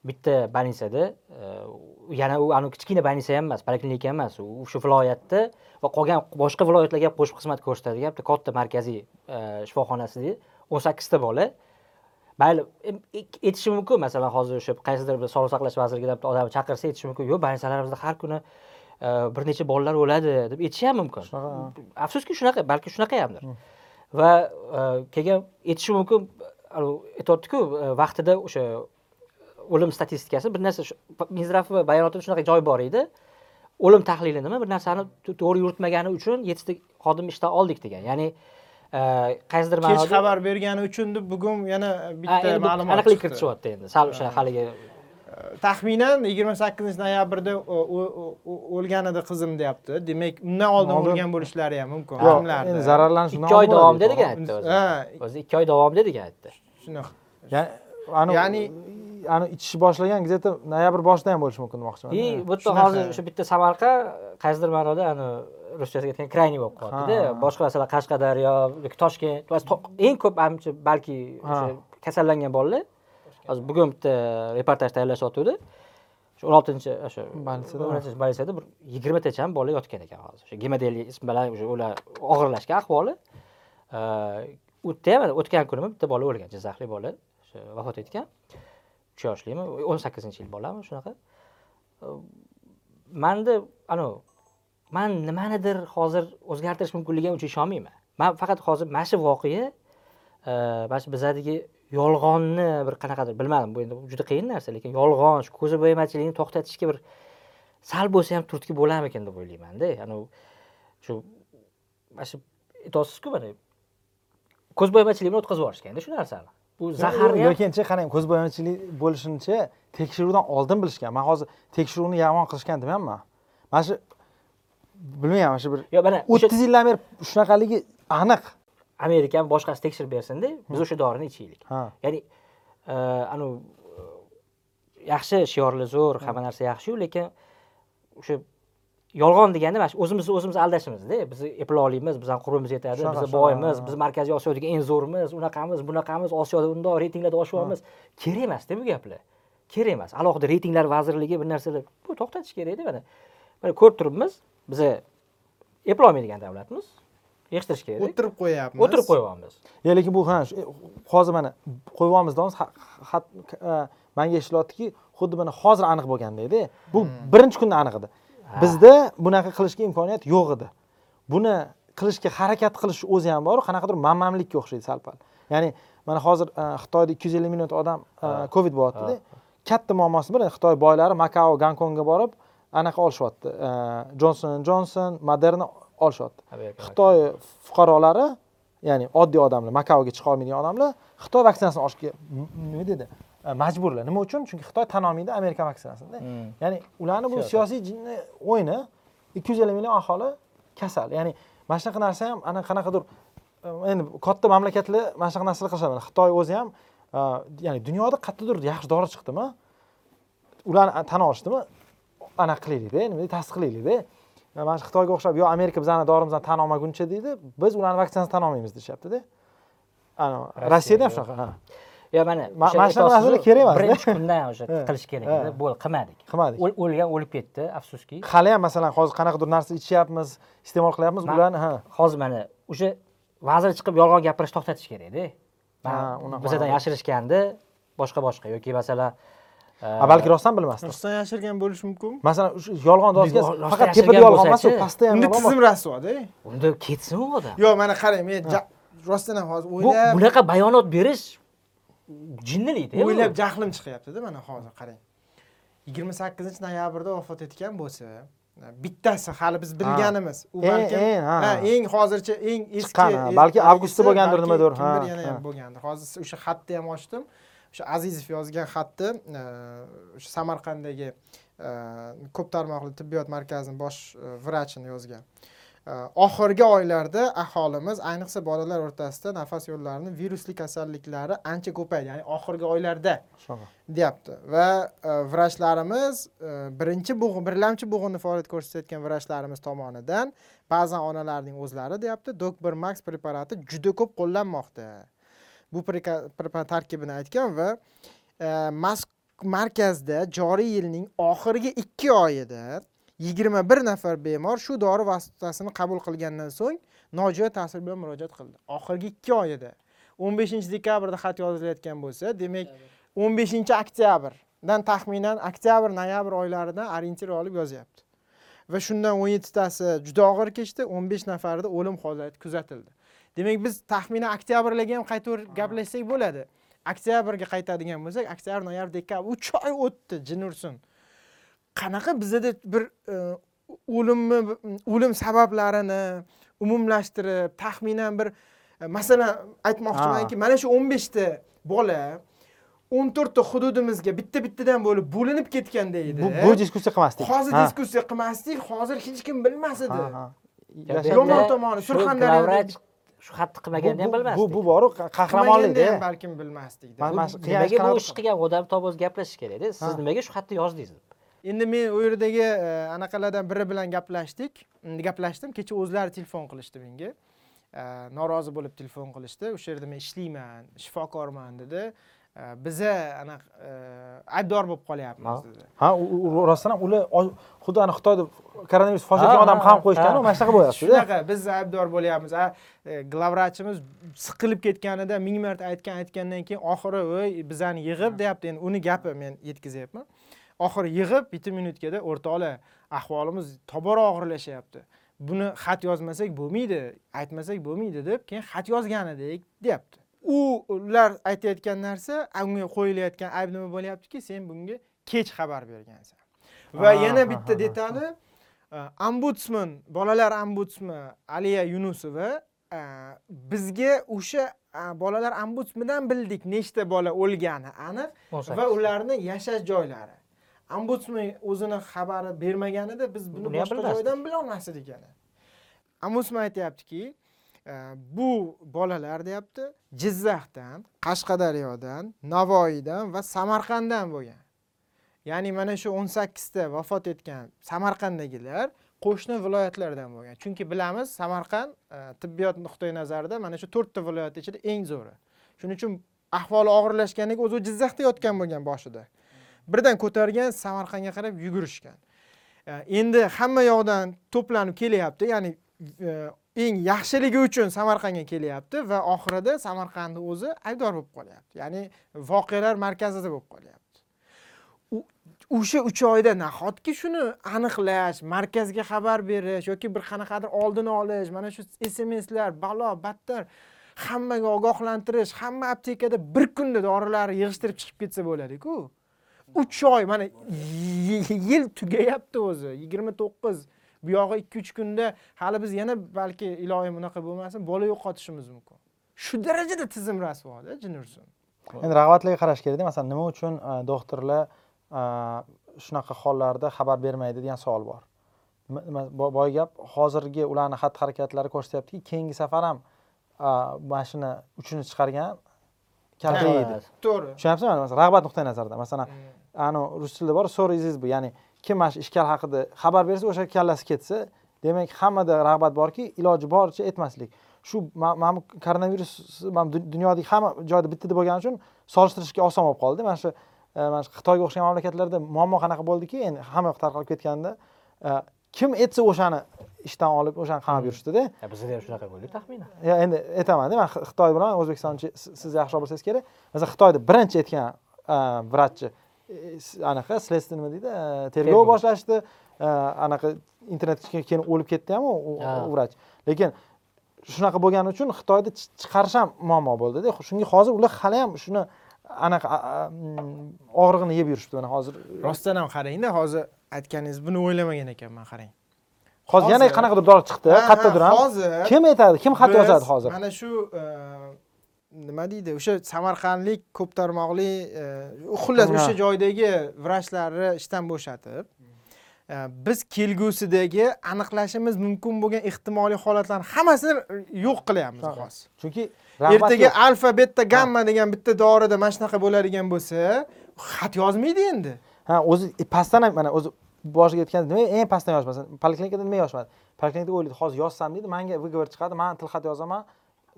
bitta больницада e, yana u anavi kichkina больница ham emas poliklinika ham emas. U shu viloyatda va qolgan boshqa viloyatlarga ham qo'shib xizmat ko'rsatadigan bitta katta markaziy e, shifoxonasida o'n sakkizta bola. Mayli aytishi mumkin. Masalan hozir o'sha qaysidir bir sog'liqni saqlash vazirligidan bitta odamni chaqirsa aytishi mumkin. Yo'q больницalarimizda har kuni e, bir necha bolalar o'ladi deb aytishi ham mumkin. Afsuski shunaqa balki shunaqa hamdir. Va e, keyin aytishi mumkin aytyaptiku vaqtida o'sha o'lim statistikasi bir narsa minzdrav bayonotida shunaqa joy bor edi. O'lim tahlili nima? Bir narsani to- to'g'ri yuritmagani uchun yettita xodim ishdan oldik degan. Ya'ni e, qaysidir kech ma'noda xabar bergani uchun deb bugun yana bitta ma'lumot aniqlik kiritishyapti endi sal o'sha haligi taxminan yigirma sakkizinchi noyabrda o'lgan edi qizim deyapti. Demak undan oldin o'lgan bo'lishlari ham mumkin. Yo'q endi zararlanish ikki oy davomida degan aytdi o'zi. Ikki oy davomida degan aytdi. shunaqa Ya'ni- ani ichishni boshlagan где то noyabr boshida ham bo'lishi mumkin demoqchiman. И Shunaqa. hozir o'sha bitta samarqa qaysidir ma'noda ani ruschasiga aytgan крайний bo'lib qolyaptida boshqa masalan qashqadaryo yoki toshkent. To- eng ko'p manimcha balki Ha. o'sha kasallangan bolalar. Hozir bugun bitta reportaj tayyorlashyotgandi shu o'n oltinchi o'sha Больницada o'n oltinchi больницada bir yigirmatacha ham bola yotgan ekan hozir. O'sha gemodeliya ismi bilan o'sha ular og'irlashgan ahvoli. U yerda ham o'tgan kuni bitta bola o'lgan jizzaxlik bola o'sha vafot etgan uch yoshlimi? O'n sakkizinchi yil bolami shunaqa? Manda anavi man nimanidir hozir o'zgartirish mumkinligiga uncha ishonmayman. Man faqat hozir mana shu voqea mana shu bizadagi yolg'onni bir qanaqadir bilmadim bu endi juda qiyin narsa lekin yolg'on shu ko'zi to'xtatishga bir sal bo'lsa ham turtki bo'larmikan deb o'ylaymanda. Anavi shu mana shu aytyapsizku mana ko'zbo'yamachilik bilan o'tkazib yuborishganda shu narsani. Bu zaharni ham lekinchi qarang ko'zbo'yamachilik bo'lishinicha tekshiruvdan oldin bilishgan. Man hozir tekshiruvni yomon qilishgan demayapman. Mana shu bilmayman mana shu bir yo mana o'ttiz yildan beri shunaqaligi aniq. Amerikani boshqasi tekshirib bersinda biz o'sha dorini ichaylik. Ha. Ya'ni e, anavi yaxshi shiorlar zo'r hamma narsa yaxshiyu lekin o'sha yolg'on deganda mana shu o'zimizni o'zimiz aldashimizda biz eplay olamiz bizani qurbimiz yetadi biz boymiz biz markaziy osiyodagi eng zo'rmiz unaqamiz bunaqamiz osiyoda undoq reytinglarda oshyapmiz kerak emasda bu gaplar. Kerak emas. Alohida reytinglar vazirligi bir narsalar bu to'xtatish kerakda mana. Mana ko'rib turibmiz biza eplolmaydigan davlatmiz. Yig'ishtirish kerak. O'tirib qo'yapmiz. O'tirib qo'yyapmiz yo lekin bu ha shu- hozir mana qo'yyapmiz deyapmiz ha- xat- manga eshityaptiki xuddi mana hozir aniq bo'lgandekda. Bu birinchi kunda aniq edi bizda bunaqa qilishga imkoniyat yo'q edi. Buni qilishga harakat qilish o'zi ham bor qanaqadir manmanlikka o'xshaydi sal pal ya'ni mana hozir a, xitoyda ikki yuz ellik million odam a, covid bo'lyaptida. Katta muammosi bir xitoy boylari makao gonkongga borib anaqa olishyapti. Jonson jonson moderna olishyapti. Xitoy fuqarolari ya'ni oddiy odamlar makaoga chiqa olmaydigan odamlar xitoy vaksinasini olishga nima dedi? e, majburlar. Nima uchun? Chunki xitoy tan olmaydi amerika vaksinasini Hmm. ya'ni ularni bu siyosiy jinni o'yini ikki yuz ellik million aholi kasal. Ya'ni mana shunaqa narsa ham ana qanaqadir e, endi katta mamlakatlar mana shunaqa narsalar qilishadi xitoy o'zi ham e, ya'ni dunyoda qayerdadir yaxshi dori chiqdimi? Ularni tan olishdimi anaqa qilaylikda nima deydi tasdiqlaylikda mana shu xitoyga o'xshab yo amerika bizani dorimizni tan olmaguncha deydi biz ularni vaksinasini tan olmaymiz deyishyaptida. Rossiyada ham shunaqa yo mana mana shunaqa narsalar kerak emas-da. birinchi kundan o'sha [LAUGHS] Ha, qilish kerak edi. Bo'ldi qilmadik. Qilmadik. O'l- o'lgan o'lib ketdi afsuski. Hali ham masalan hozir qanaqadir narsa ichyapmiz iste'mol qilyapmiz ularni ha. hozir mana o'sha vazir chiqib yolg'on gapirishni to'xtatish kerakda Ha, Man- unaqa bizadan yashirishgandi boshqa boshqa. Yoki masalan balki rostdan bilmasdi. Rostdan yashirgan bo'lishi mumkin. Masalan o'sha yolg'on Rostdan faqat tepada yolg'on emas u pastda ham unda tizim rasvoda unda ketsin u odam. Yo'q mana qarang men rostdan ham hozir o'ylab bunaqa bayonot berish jinnilikda o'ylab jahlim chiqyaptida mana hozir qarang. Yigirma sakkizinchi noyabrda vafot etgan bo'lsa bittasi hali biz bilganimiz. U balkim eng, ha. ha, eng hozircha eng eski Balki avgustda bo'lgandir, nimadir, ha, kimdir yana ham ha. bo'lgandir. Hozir o'sha xatni ham ochdim. O'sha azizov yozgan xatni e, o'sha samarqanddagi e, ko'p tarmoqli tibbiyot markazining bosh e, vrachini yozgan. E, oxirgi oylarda aholimiz ayniqsa bolalar o'rtasida nafas yo'llarini virusli kasalliklari ancha ko'paydi ya'ni oxirgi oylarda deyapti. Va e, vrachlarimiz e, birinchi bo'g'in birlamchi bo'g'inni faoliyat ko'rsatayotgan vrachlarimiz tomonidan ba'zan onalarning o'zlari deyapti doktor max preparati juda ko'p qo'llanmoqda. Bu preparat tarkibini aytgan va e, mas- markazda joriy yilning oxirgi ikki oyida yigirma bir nafar bemor shu dori vositasini qabul qilgandan so'ng nojo'ya ta'sir bilan murojaat qildi. Oxirgi ikki oyida o'n beshinchi dekabrda xat yozilayotgan bo'lsa demak o'n beshinchi oktyabrdan taxminan oktyabr noyabr oylaridan orientir olib yozyapti. Va shundan o'n yettitasi juda og'ir kechdi o'n besh nafarida o'lim holati kuzatildi. Demak biz taxminan oktyabrlarga ham qaytaverib gaplashsak bo'ladi. Oktyabrga qaytadigan bo'lsak oktyabr noyabr dekabr uch oy o'tdi jin ursin qanaqa bizada bir e, o'limni o'lim sabablarini umumlashtirib taxminan bir e, masalan aytmoqchimanki mana shu o'n beshta bola o'n to'rtta hududimizga bitta bittadan bo'lib bo'linib ketganda edi. bu bu diskussiya qilmasdik. Hozir diskussiya qilmasdik hozir hech kim bilmas edi. Yomon tomoni, Surxondaryoda- shu xatni qilmaganda ham bu, bu, bilmasdik. bu boru qahramonlikda ham balkim Bu qiyin nimaga bu ish qilgan? Odam to'g'ri o'zi gaplashish kerakda. Siz nimaga shu xatni yozdingiz? deb endi men u yerdagi e, anaqalardan biri bilan gaplashdik. Gaplashdim kecha o'zlari telefon qilishdi menga. E, norozi bo'lib telefon qilishdi. O'sha yerda men ishlayman shifokorman dedi. E, biza anaqa aybdor bo'lib qolyapmiz dedi. Ha rostdan ham ular xuddi ana xitoyda koronavirus fosh etgan Ha, odam ha, ham ha, qo'yishgan ha. mana shunaqa bo'lyaptida. Shunaqa biz aybdor bo'lyapmiz. Glavvrachimiz siqilib ketganida ming marta aytgan aytgandan keyin oxiri voy bizani yig'ib deyapti. Endi uni gapi men yetkazyapman oxiri yig'ib bitta minutkada o'rtoqlar ahvolimiz tobora og'irlashyapti buni xat yozmasak bo'lmaydi aytmasak bo'lmaydi deb keyin xat yozgan edik deyapti. U ular aytayotgan narsa unga qo'yilayotgan ayb nima bo'lyaptiki sen bunga kech xabar bergansan. Va Ha, yana bitta detali ombudsman bolalar ombudsmani aliya yunusova bizga o'sha bolalar ombudsmanidan bildik nechta bola o'lgani aniq va ularni yashash joylari ombudsman o'zini xabari bermaganida biz buni boshqa joydan bilolmas edik ana ombudsman aytyaptiki e, bu bolalar deyapti jizzaxdan qashqadaryodan navoiydan va samarqanddan bo'lgan. Ya'ni mana shu o'n sakkizta vafot etgan samarqanddagilar qo'shni viloyatlardan bo'lgan. Chunki bilamiz samarqand e, tibbiyot nuqtai nazaridan mana shu to'rtta viloyat ichida eng zo'ri. Shuning uchun ahvoli og'irlashganidan keyin o'zi jizzaxda yotgan bo'lgan boshida birdan ko'targan samarqandga qarab yugurishgan. E, endi hamma yoqdan to'planib kelyapti. Ya'ni e, eng yaxshiligi uchun samarqandga kelyapti va oxirida samarqandni o'zi aybdor bo'lib qolyapti. Ya'ni voqealar markazida bo'lib qolyapti. O'sha uch oyda nahotki shuni aniqlash markazga xabar berish yoki bir qanaqadir oldini olish mana shu smslar balo battar hammaga ogohlantirish hamma aptekada bir kunda dorilarni yig'ishtirib chiqib ketsa bo'ladiku. Uch oy mana yil tugayapti o'zi yigirma to'qqiz bu yog'i ikki uch kunda hali biz yana balki iloyim unaqa bo'lmasin bola yo'qotishimiz mumkin. Shu darajada tizim rasvoda jin ursin endi rag'batlarga qarash kerakda masalan nima uchun e, doktorlar e, shunaqa hollarda xabar bermaydi degan savol bor. Boy gap hozirgi ularni xatti harakatlari ko'rsatyaptiki keyingi safar ham e, mana shuni uchini chiqargan kalta Ha. yeydi to'g'ri. Tushunyapsizmi? Masalan rag'bat nuqtai nazaridan masalan Ani rus tilida bor so is bu. Ya'ni kim mana shu ishkal haqida xabar bersa o'sha kallasi ketsa demak hammada rag'bat borki iloji boricha aytmaslik shu ma- mana bu koronavirus mana dunyodagi hamma joyda bitta deb bo'lgani uchun solishtirishga oson bo'lib qoldi. Mana shu e, mana shu xitoyga o'xshagan mamlakatlarda muammo qanaqa bo'ldiki? Endi hamma yoqqa tarqalib ketganda e, kim aytsa o'shani ishdan olib o'shani qamab yurishdida. Ya, bizda ham shunaqa bo'ldi taxminan. Endi aytamanda man Xi- xitoy bilan o'zbekistonni siz yaxshiroq bilsangiz kerak. Masalan xitoyda birinchi aytgan e, vrachchi anaqa следствие nima deydi tergov boshlashdi anaqa internetga keyin- o'lib ketdi ham u vrach lekin shunaqa bo'lgani uchun xitoyda chi- chiqarish ham muammo bo'ldida shunga hozir ular hali ham shuni anaqa og'rig'ini yeb yurishibdi mana hozir rostdan ham qarangda hozir aytganingiz buni o'ylamagan ekanman qarang hozir yana qanaqadir dori chiqdi qayerdadir ham hozir kim aytadi kim xat yozadi hozir mana shu nima deydi? O'sha samarqandlik ko'p tarmoqli e, xullas Ha. o'sha joydagi vrachlarni ishdan bo'shatib biz kelgusidagi aniqlashimiz mumkin bo'lgan ehtimoliy holatlarni hammasini yo'q qilyapmiz hozir chunki ertaga alfa beta gamma degan bitta dorida mana shunaqa bo'ladigan bo'lsa xat yozmaydi endi. Ha o'zi e, pastdan ham mana o'zi boshiga aytgan nima eng pastdan yozmasin. Poliklinikada nima yozmadi? Poliklinikada o'ylaydi hozir yozsam deydi manga выговор chiqadi man tilxat yozaman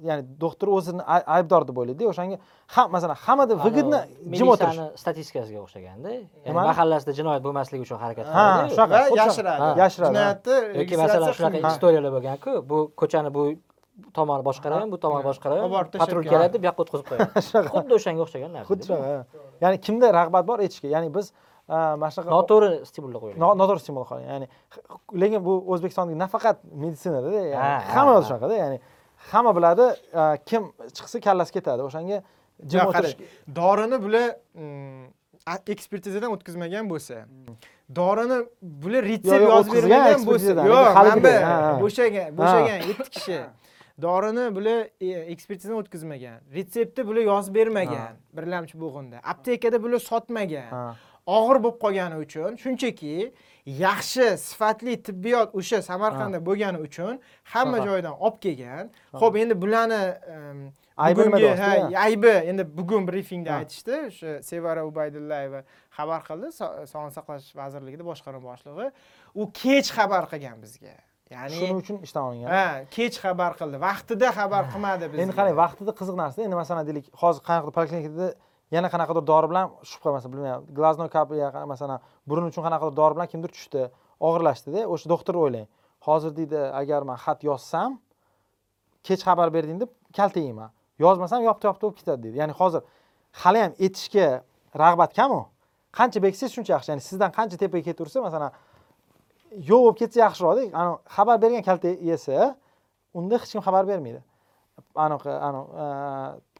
ya'ni doktor o'zini ay- aybdor deb o'ylaydida o'shanga ham masalan hammada выгодно jim o'tirish. statistikasiga o'xshaganda ya'ni mahallasida jinoyat bo'lmasligi uchun harakat ha qiladi shunaqa yashiradi. Yashiradi, jinoyatni yoki masalan shunaqa istoriyalar bo'lganku bu ko'chani bu tomoni boshqaraman bu tomoni tashlab patrul keladi. bu yoqqa o'tkazib qo'yadi. [LAUGHS] Shunaqa. xuddi o'shanga o'xshagan narsa xuddi shunaqa ha. ya'ni kimda rag'bat bor? Aytishga. Ya'ni biz mana shunaqa noto'g'ri stimullar qo'yilgan. No- noto'g'ri stimul ya'ni lekin bu o'zbekistondagi nafaqat meditsinada hamma ha. o'zi shunaqada ya'ni hamma biladi a, kim chiqsa kallasi ketadi. O'shanga jim o'tirish dorini bular mm, ekspertizadan o'tkazmagan bo'lsa dorini bular retsept yozib bermagan bo'lsa yo'q ha. bo'shagan bo'shagan yetti kishi. Dorini bular e, ekspertizadan o'tkazmagan retseptni bular yozib bermagan birlamchi bo'g'inda. Aptekada bular sotmagan. Og'ir bo'lib qolgani uchun shunchaki yaxshi sifatli tibbiyot o'sha samarqandda bo'lgani uchun hamma joydan olib kelgan. Ho'p endi bularni Aybi nimada ha, aybi endi bugun brifingda aytishdi. O'sha sevara ubaydullayeva xabar qildi. So- sog'liqni saqlash vazirligida boshqarma boshlig'i. U kech xabar qilgan bizga. Ya'ni shuning uchun ishdan olingan. Ha kech xabar qildi. Vaqtida xabar qilmadi bizga. endi qarang vaqtida qiziq narsa. Endi masalan deylik hozir qanaqadir poliklinikada yana qanaqadir dori bilan shubha masalan bilmayman glaznoy kapiya masalan burun uchun qanaqadir dori bilan kimdir tushdi og'irlashdida o'sha doktor o'ylang hozir deydi agar man xat yozsam kech xabar berding deb kalta yeyman yozmasam yopta yopta bo'lib ketadi deydi. Ya'ni hozir hali ham aytishga rag'bat kamu? Qancha beksangiz shuncha yaxshi. Ya'ni sizdan qancha tepaga ketaversa masalan yo'q bo'lib ketsa yaxshiroqda anavi xabar bergan kalta yesa unda hech kim xabar bermaydi. Anaqa anavi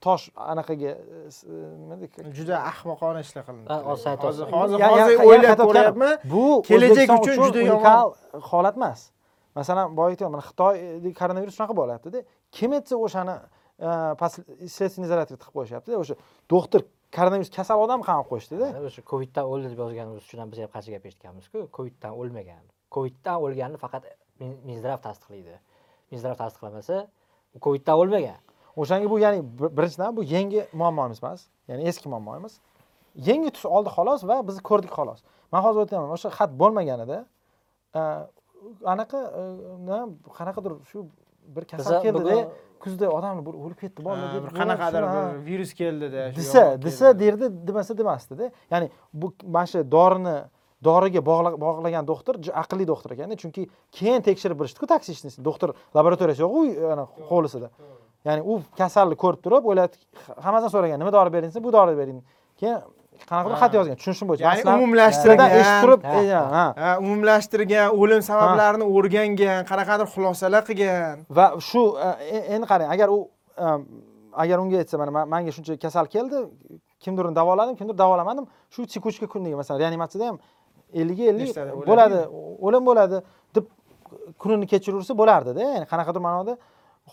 tosh anaqaga e, s- nima deydi juda ahmoqona ishlar qilindi. Hozir hozir hozir o'ylab ko'ryapman bu kelajak uchun juda yomon. unikal holat emas. Masalan boya aytyapman mana xitoyda koronavirus shunaqa bo'lyaptida kim aytsa o'shani следственный изолятор qilib qo'yishyaptida o'sha doktor koronavirus kasal odam qamab qo'yishdida. O'sha coviddan o'ldi deb yozganimiz uchun ham biz ham qancha gap eshitganmizku? Coviddan o'lmagan. Coviddan o'lganini faqat Min- minzdrav tasdiqlaydi. Minzdrav tasdiqlamasa u coviddan o'lmagan o'shanga bu ya'ni bir- birinchidan bu yangi muammomiz emas ya'ni eski muammo emas yangi tus oldi xolos va biz ko'rdik xolos. Man hozir aytyapman o'sha xat bo'lmaganida e, anaqa e, qanaqadir shu bir kasal keldida kuzda odamlar bir o'lib ketdi bolalar deb bir qanaqadir bir virus keldida desa desa derdi demasa demasdida. Ya'ni bu mana shu dorini doriga bog'la- bog'lagan doktor aqlli doktor ekanda. Chunki keyin tekshirib bilishdiku taksichnisi doktor laboratoriyasi yo'q u ana hovlisida ya'ni u kasalni ko'rib turib o'yladi hammasidan so'ragan nima dori bering desa bu dori bering keyin qanaqadir xat yozgan tushunishim bo'yicha. Ya'ni Masalan, umumlashtirgan. eshitib turib Ha, e, ha. Umumlashtirgan o'lim sabablarini o'rgangan qanaqadir xulosalar qilgan. Va shu e, endi qarang agar u e, agar unga aytsa mana ma- manga shuncha kasal keldi kimdirni davoladim kimdir davolamadim shu tekuchka kunniga masalan reanimatsiyada ham ellikga ellik bo'ladi o'lim bo'ladi deb kunini kechiraversa bo'lardida ya'ni qanaqadir ma'noda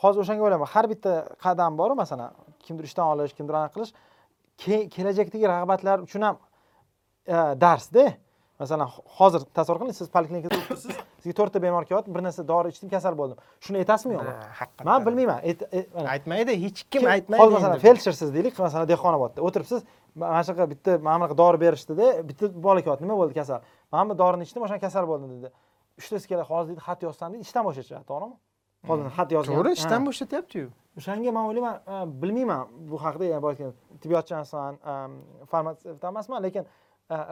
hozir o'shanga o'ylayman. Har bitta qadam boru masalan kimdir ishdan olish kimdir anaqa qilish ke- kelajakdagi rag'batlar uchun ham e, darsda. Masalan hozir tasavvur qiling siz poliklinikada o'tiribsiz sizga to'rtta bemor kelyapti bir narsa dori ichdim kasal bo'ldim. Shuni aytasizmi yo'qmi man bilmayman. E, aytmaydi hech kim aytmaydi hozir masalan feldshersiz deylik masalan dehqonobodda o'tiribsiz mana shunaqa bitta mana bunaqa dori berishdida bitta bola kelyapti nima bo'ldi kasal? Mana bu dorini ichdim o'shanga kasal bo'ldim dedi. Uchtasi keladi hozir deydi xat yozsam deydi ishdan bo'shatishadi to'g'rimi hozir xat yozgan. To'g'ri ishdan bo'shatyapti-yu o'shanga man o'ylayman bilmayman bu haqida yani boya emasman farmatsevt emasman lekin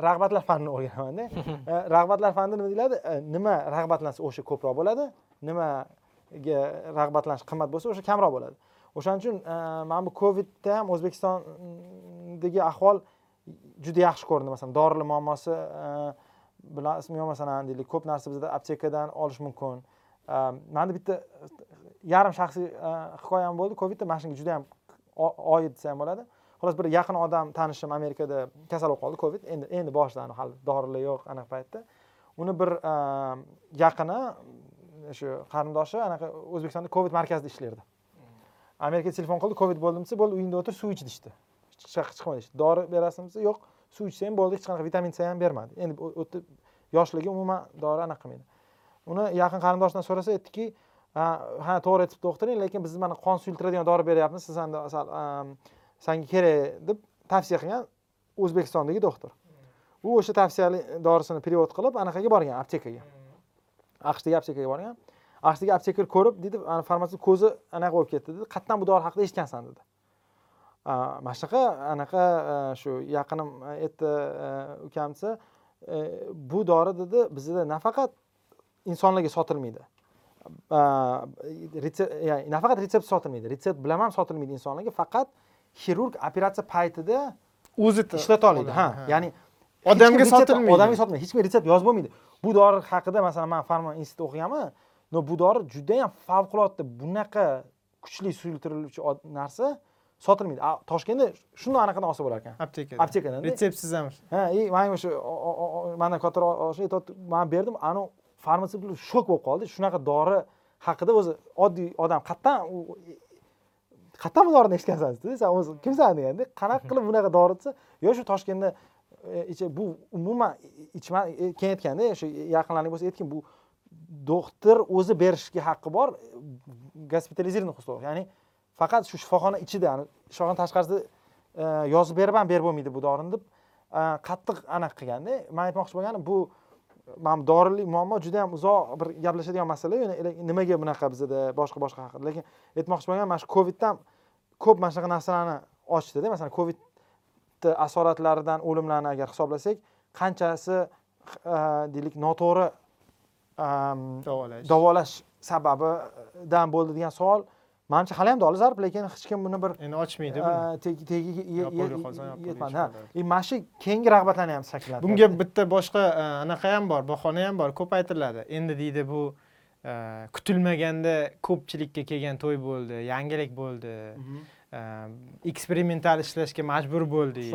rag'batlar fanini o'rganamanda [LAUGHS] rag'batlar fanida nima deyiladi? Nima rag'batlansa o'sha ko'proq bo'ladi nimaga rag'batlanish qimmat bo'lsa o'sha kamroq bo'ladi. O'shaning uchun mana bu covidda ham o'zbekistondagi ahvol juda yaxshi ko'rindi. Masalan dorilar muammosi e, bilasizmi yo'q masalan deylik ko'p narsa bizda aptekadan olish mumkin Ehm, e, manda bitta yarim shaxsiy e, hikoyam bo'ldi. Covidda mana shunga juda yam oid desa ham bo'ladi. Xullas bir yaqin odam tanishim amerikada kasal bo'lib qoldi covid. Endi endi boshlandi hali dorilar yo'q anaqa paytda. Uni bir e, yaqini e, shu qarindoshi anaqa o'zbekistonda covid markazida ishlardi amerikaga telefon qildi covid bo'ldim desa bo'ldi uyingda o'tir suv ich deyishdi. Chiqma deyishdi. Dori berasizmi? Desa yo'q suv ichsang bo'ldi hech qanaqa vitamin c ham bermadi. Endi u- o'tib yoshligi umuman dori anaqa qilmaydi. Uni yaqin qarindoshidan so'rasa aytdiki ha to'g'ri aytibdi doktoring lekin biz mana qon suyultiradigan dori beryapmiz siz sanga ehm, kerak deb tavsiya qilgan o'zbekistondagi doktor. U o'sha tavsiyali dorisini перевод qilib anaqaga borgan aptekaga. Aqshdagi aptekaga borgan. Aqshdagi aptekar ko'rib deydi farmatsevt ko'zi anaqa bo'lib ketdi dedi. Qayerdan bu dori haqida eshitgansan dedi. Mana shunaqa anaqa e, shu yaqinim aytdi e, ukam desa e, bu dori dedi bizada nafaqat insonlarga sotilmaydi. Ya'ni nafaqat retsept sotilmaydi. Retsept bilan ham sotilmaydi insonlarga faqat xirurg operatsiya paytida o'zi ishlata oladi ha ya'ni odamga sotilmaydi. odamga sotilmaydi. Hech kimga retsept yozib bo'lmaydi. Bu dori haqida masalan man farma institutida o'qiganman. Но bu dori judayam favqulodda bunaqa kuchli suyultiriluvchi narsa sotilmaydi. Toshkentda shundoq anaqadan olsa bo'lar ekan. Aptekada aptekadan. Retseptsiz ham ha и manga o'sha mandan kattaroq aytyapti man berdim. Anavi farmatsevtlar shok bo'lib qoldi. Shunaqa dori haqida o'zi oddiy odam qayerdan qayerdan bu dorini eshitgansan dedi. San o'zi kimsan deganda qanaqa [LAUGHS] qilib bunaqa dori desa yo shu toshkentda e, bu umuman ichma e, keyin aytganda shu yaqinlaring bo'lsa aytgin bu doktor o'zi berishga haqqi bor gospitalizированный условиях ya'ni faqat shu shifoxona ichida shifoxona tashqarisida e, yozib berib ham berib bo'lmaydi bu dorini deb qattiq anaqa qilganda man aytmoqchi bo'lganim bu mana bu dorilik muammo juda yam uzoq bir gaplashadigan masala nimaga bunaqa bizada boshqa boshqa haqida. Lekin aytmoqchi bo'lganim mana shu coviddan ko'p mana shunaqa narsalarni ochdida. Masalan covidni asoratlaridan o'limlarni agar hisoblasak qanchasi deylik noto'g'ri davolash sababidan bo'ldi degan savol manimcha hali ham dolzarb lekin hech kim buni bir endi ochmaydi tagiga yetmadi ha. mana shu keyingi rag'batlarni ham shakllantiradi bunga bitta boshqa anaqa ham bor bahona ham bor ko'p aytiladi endi deydi bu kutilmaganda ko'pchilikka kelgan to'y bo'ldi yangilik bo'ldi. Mhm. Eksperimental ishlashga majbur bo'ldik.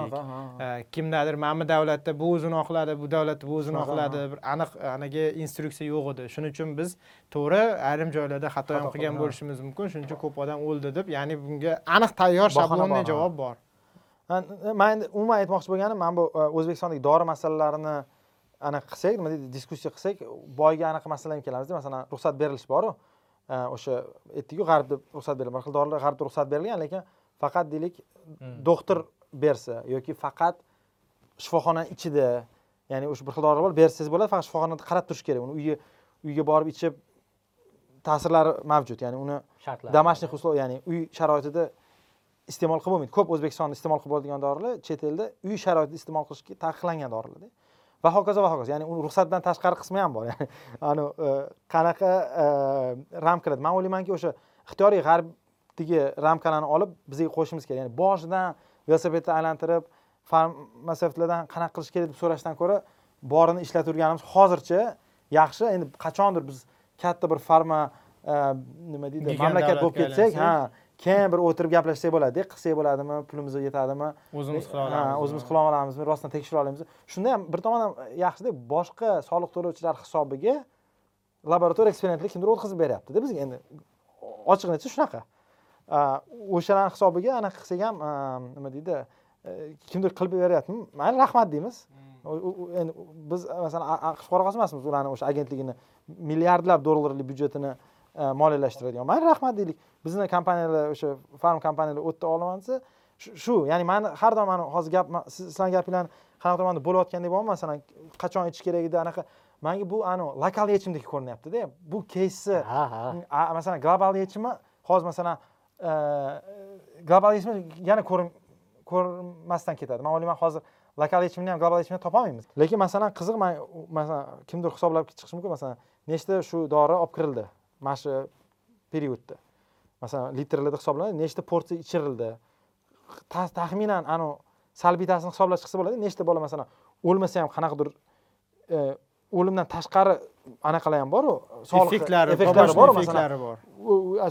Kimdadir mana bu davlatda bu o'zini oqladi bu davlatda bu o'zini oqladi bir aniq anaga instruksiya yo'q edi. Shuning uchun biz to'g'ri ayrim joylarda xato ham qilgan bo'lishimiz mumkin. Shuning uchun ko'p odam o'ldi deb ya'ni bunga aniq tayyor shablonniy javob bor. Man endi umuman aytmoqchi bo'lganim mana bu e, o'zbekistondagi dori masalalarini anaqa qilsak nima deydi diskussiya qilsak boyagi anaqa masalaga kelamizda. Masalan ruxsat berilish boru o'sha aytdikku g'arbda ruxsat berilgan bir xil dorilar g'arbda ruxsat berilgan lekin faqat deylik hmm. doktor bersa yoki faqat shifoxona ichida ya'ni o'sha bir xil dorilar bor bersangiz bo'ladi faqat shifoxonada qarab turish kerak. Uni uyga uyga borib ichib ta'sirlari mavjud ya'ni uni домашних условий ya'ni uy sharoitida iste'mol qilib bo'lmaydi. Ko'p o'zbekistonda iste'mol qilib bo'ladigan dorilar chet elda uy sharoitida iste'mol qilishga taqiqlangan dorilarda va hokazo va hokazo ya'ni uni ruxsatdan tashqari qismi ham bor. [LAUGHS] Ya'ni anavi e, qanaqa e, ramkalar man o'ylaymanki o'sha ixtiyoriy g'arbdagi ramkalarni olib bizga qo'shishimiz kerak. Ya'ni boshidan velosipedni aylantirib farmatsevtlardan qanaqa qilish kerak deb so'rashdan ko'ra borini ishlataverganimiz hozircha yaxshi. Endi qachondir biz katta bir farma e, nima deydi mamlakat bo'lib ketsak ha keyin bir o'tirib gaplashsak bo'ladida qilsak bo'ladimi pulimiz yetadimi? O'zimiz qila olamizmi? o'zimiz qila olamizmi rostdan tekshira olamizmi? Shunda ham bir tomondan yaxshida boshqa soliq to'lovchilar hisobiga laboratoriya eksperimentlar kimdir o'tkazib beryaptida bizga. Endi ochig'ini aytsak shunaqa o'shalarni hisobiga anaqa qilsak ham nima deydi e, kimdir qilib beryaptimi? Mayli rahmat deymiz. Hmm. endi biz masalan aqsh fuqarosi emasmiz ularni o'sha agentligini milliardlab dollarlik byudjetini e, moliyalashtiradigan. Mayli rahmat deylik bizni kompaniyalar o'sha farm kompaniyalar yerda olaman desa shu ya'ni mani har doim mani hozir gap sizlarni gapinglarni qanaqadir manda bo'layotgandek bo'lyapman masalan qachon ichish kerak edi anaqa. Manga bu anavi lokal yechimdek ko'rinyaptida. Bu keysni masalan global yechimi hozir masalan e, global yechimi yana ko'rinmasdan ketadi. Man o'ylayman hozir lokal yechimni ham global yechimni topolmaymiz. Lekin masalan qiziq man masalan kimdir hisoblab chiqishi mumkin. Masalan nechta shu dori olib kirildi? Mana shu periodda masalan litrlarda hisoblanadi nechta porsiya ichirildi? Taxminan anavi salbiy ta'sirini hisoblash chiqsa bo'ladi nechta bola masalan o'lmasa ham qanaqadir e, o'limdan tashqari anaqalar ham boru effektlari effektlari bor effektlari bor.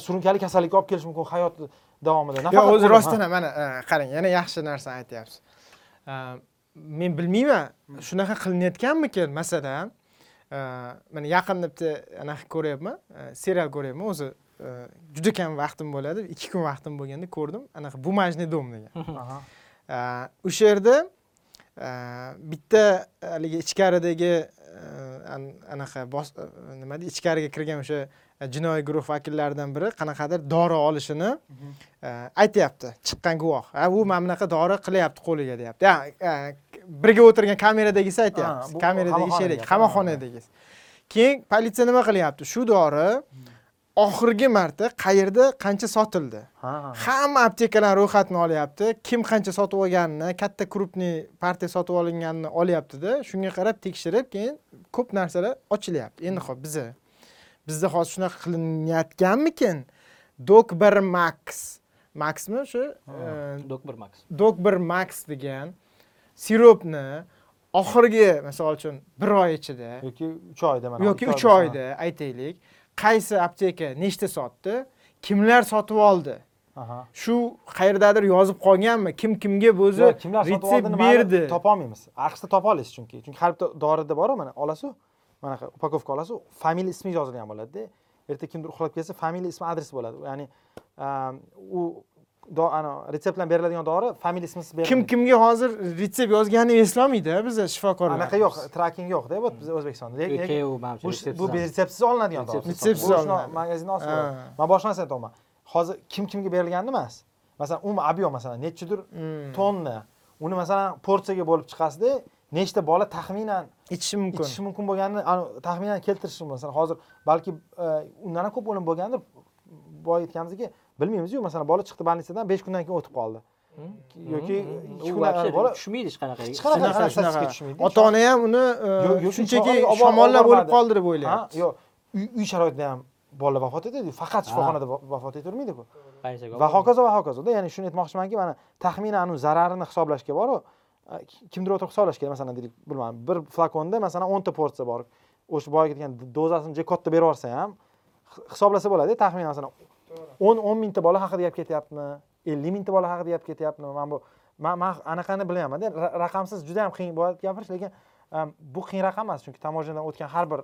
Surunkali kasallikka olib kelishi mumkin hayot davomida. Yo'q o'zi rostdan ham mana e, qarang yana yaxshi narsani aytyapsiz. E, men bilmayman shunaqa qilinayotganmikin masalan mana yaqinda bitta anaqa ko'ryapman serial ko'ryapman o'zi juda kam vaqtim bo'ladi. Ikki kun vaqtim bo'lganda ko'rdim. Anaqa бумажный дом degan. [LAUGHS] O'sha yerda bitta haligi ichkaridagi anaqa nima deydi ichkariga kirgan o'sha jinoiy guruh vakillaridan biri qanaqadir dori olishini aytyapti. Chiqqan guvoh. Ha u mana bunaqa dori qilyapti qo'liga deyapti. Birga o'tirgan kameradagisi aytyapti. Kameradagi sherik qamoqxonadagisi. Keyin politsiya nima qilyapti? Shu dori oxirgi marta qayerda qancha sotildi? Hamma aptekalar ro'yxatini olyapti. Kim qancha sotib olganini katta krupniy partiya sotib olinganini olyaptida shunga qarab tekshirib keyin ko'p narsalar ochilyapti. Endi ho'p biza bizda hozir shunaqa qilinayotganmikin? Dok bir max maxmi o'sha dok bir max. Dok bir max degan siropni oxirgi misol uchun bir oy ichida yoki uch oyda yoki uch oyda aytaylik qaysi apteka nechta sotdi kimlar sotib oldi? Shu qayerdadir yozib qolganmi? Kim kimga o'zi retsept berdi? topolmaymiz. Aqshda topa olasiz chunki. Chunki har bitta dorida boru mana olasizu manaqa upakovka olasizu familiya ismi yozilgan bo'ladida. Erta kimdir uxlab kelsa familiya ismi adresi bo'ladi. Ya'ni u retsept bilan beriladigan dori familiya ismisiz berilmaydi. Kim kimga hozir retsept yozganini eslolmaydi biza shifokorlar anaqa yo'q traking yo'qda bu biz o'zbekistonda. Lekin bu retseptsiz olinadigan dori. Retseptsiz olinadi magazinda olsa man boshqa narsani aytyapman hozir kim kimga berilganini emas. Masalan umuman объем masalan nechidir hmm. tonna. Uni masalan porsiyaga bo'lib chiqasizda nechta bola taxminan ichishi mumkin ichishi mumkin bo'lganini taxminan keltirish mumkin masalan hozir balki e, undan ham ko'p o'lim bo'lgandir boya aytganimizdek bilmaymiz-ku masalan bola chiqdi больницаdan besh kundan keyin o'tib qoldi. Yoki ikki kundan bola tushmaydi hech qanaqa hech qanaqa tushmaydi. Ota ona ham uni e, shunchaki shamollab o'lib qoldi deb o'ylayapti yo'q uy sharoitida ham bolalar vafot etadi faqat shifoxonada vafot etavermaydiku va hokazo va hokazoda ya'ni shuni aytmoqchimanki mana taxminan uni zararini hisoblashga boru kimdir o'tirib hisoblash kerak masalan deylik bilmadim bir flakonda masalan o'nta porsiya bor. O'sha boyagi aytgan dozasini juda katta berib yuborsa ham hisoblasa bo'ladi taxminan masalan o'n o'n mingta bola haqida gap ketyaptimi ellik mingta bola haqida gap ketyaptimi mana bu man man anaqani bilmayapmanda raqamsiz juda yam qiyin bo'ladi gapirish lekin bu qiyin raqam emas chunki tamojadan o'tgan har bir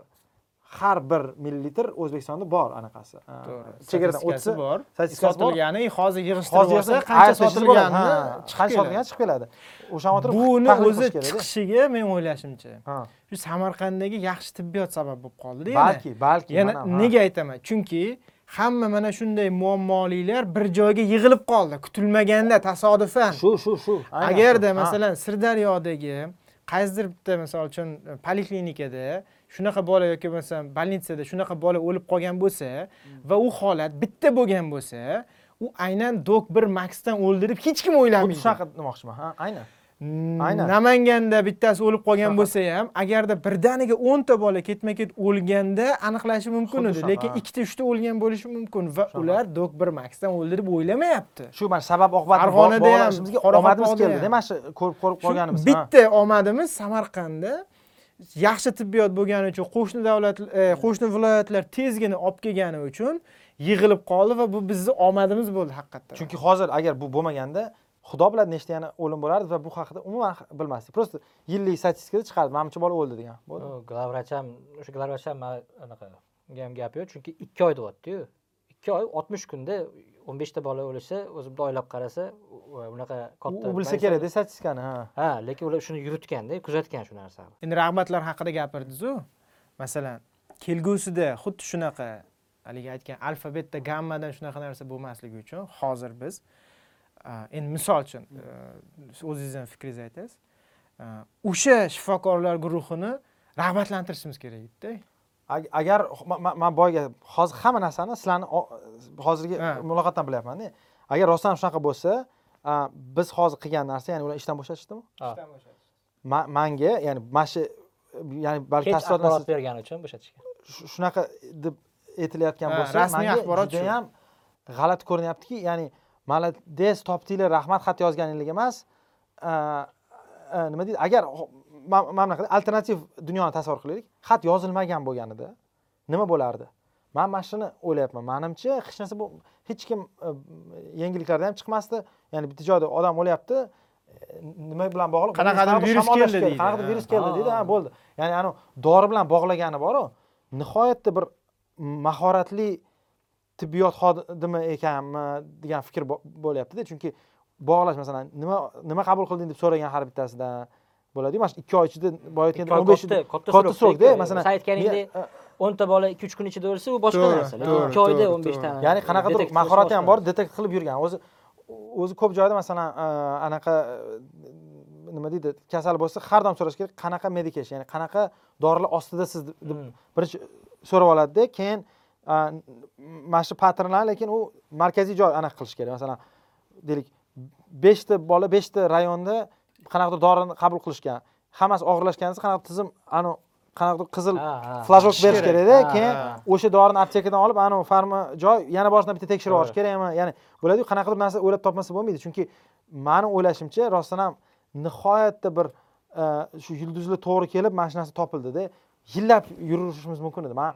har bir millilitr o'zbekistonda bor anaqasi. Chegaradan o'tsa bor. sotilgani hozir yig'ishtirib olsa qancha sotilganini qancha sotilgani chiqib keladi. O'shani o'tirib buni o'zi chiqishiga men o'ylashimcha shu samarqanddagi yaxshi tibbiyot sabab bo'lib qoldida balki balki yana nega aytaman? Chunki hamma mana shunday muammoliklar bir joyga yig'ilib qoldi. Kutilmaganda tasodifan. Shu shu shu. Agarda masalan sirdaryodagi qaysidir bitta misol uchun poliklinikada shunaqa bola yoki masalan больницада shunaqa bola o'lib qolgan bo'lsa va u holat bitta bo'lgan bo'lsa u aynan dok bir maksdan o'ldirib hech kim o'ylamaydi. Shunaqa demoqchiman ha aynan aynan. Namanganda bittasi o'lib qolgan bo'lsa ham agarda birdaniga o'nta bola ketma ket o'lganda aniqlashi mumkin edi lekin ikkita uchta o'lgan bo'lishi mumkin va ular dok bir maksdan o'ldirib o'ylamayapti. Shu mana sabab oqibat farg'onada ham omadimiz keldida mana shu ko'rib ko'rib qolganimiz bitta omadimiz samarqandda yaxshi tibbiyot bo'lgani uchun qo'shni davlat e, qo'shni viloyatlar tezgina olib kelgani uchun yig'ilib qoldi va bu bizni omadimiz bo'ldi haqiqatdan. Chunki hozir agar bu bo'lmaganda xudo biladi nechta yana o'lim bo'lardi va bu haqida umuman bilmasdik. Просто yillik statistikada chiqardi. Manimcha bola o'ldi degan. Bo'ldi. Главврач ham o'sha главврач ham anaqa ham gap yo'q. Chunki ikki oy deyaptiyu ikki oy oltmish kunda o'n beshta bola o'lsa o'zi bitta oylab qarasa unaqa katta u bilsa kerakda statistikani ha. Ha lekin ular shuni yuritganda kuzatgan shu narsani endi rag'batlar haqida gapirdizu masalan kelgusida xuddi shunaqa haligi aytgan alfa beta gammadan shunaqa narsa bo'lmasligi uchun hozir biz endi misol uchun o'zingizni fikringizni aytasiz. O'sha shifokorlar guruhini rag'batlantirishimiz kerak edida agar man boyagi hozir hamma narsani sizlarni hozirgi muloqotdan bilyapmanda agar rostdan ham shunaqa bo'lsa biz hozir qilgan narsa ya'ni ular ishdan bo'shatishdimi? Ishdan bo'shatishdi manga ya'ni mana shu ya'ni balki tafsilotlar bergani uchun bo'shatishgan shunaqa deb aytilayotgan bo'lsa rasmiy axborot judayam g'alati ko'rinyaptiki ya'ni молодец topdinglar rahmat xat yozganinglar emas. Nima deydi? Agar mana bunaqa alternativ dunyoni tasavvur qilaylik xat yozilmagan bo'lganida nima bo'lardi? Man mana shuni o'ylayapman. Manimcha hech narsa hech kim e, yangiliklarda ham chiqmasdi. Ya'ni bitta joyda odam o'lyapti nima bilan bog'liq? Qanaqadir virus keldi deydi. Qanaqadir virus keldi deydi. Ha bo'ldi. Ya'ni anavi dori bilan bog'lagani boru nihoyatda bir mahoratli tibbiyot xodimi ekanmi degan fikr bo'lyaptida. Chunki bog'lash masalan nima nima qabul qilding deb so'ragan har bittasidan bo'ladiyu. Mana shu ikki oy ichida boya aytganda o'n besh katta- katta katta srok, srokda masalan sen aytganingdek, men- o'nta bola ikki uch kun ichida o'lsa u boshqa narsa. lekin ikki oyda o'n beshtani ya'ni qanaqadir mahorati ham bor detektiv qilib yurgan. O'zi o'zi ko'p joyda masalan e, anaqa e, nima deydi kasal bo'lsa har doim so'rash kerak qanaqa medication ya'ni qanaqa dorilar ostida siz deb Hmm. birinchi so'rab oladida keyin e, mana shu paternlar lekin u markaziy joy anaqa qilish kerak. Masalan deylik beshta bola beshta rayonda qanaqadir dorini qabul qilishgan. Hammasi og'irlashganida qanaqadir tizim anavi qanaqadir qizil flashok berish kerak. kerakda keyin ha. o'sha dorini aptekadan olib anavi farma joy yana boshidan bitta tekshirib olish kerakmi ya'ni bo'ladiyu qanaqadir narsa o'ylab topmasa bo'lmaydi. Chunki mani o'ylashimcha rostdan ham nihoyatda bir e, shu yulduzlar to'g'ri kelib mana shu narsa topildida yillab yurishimiz mumkin edi. Man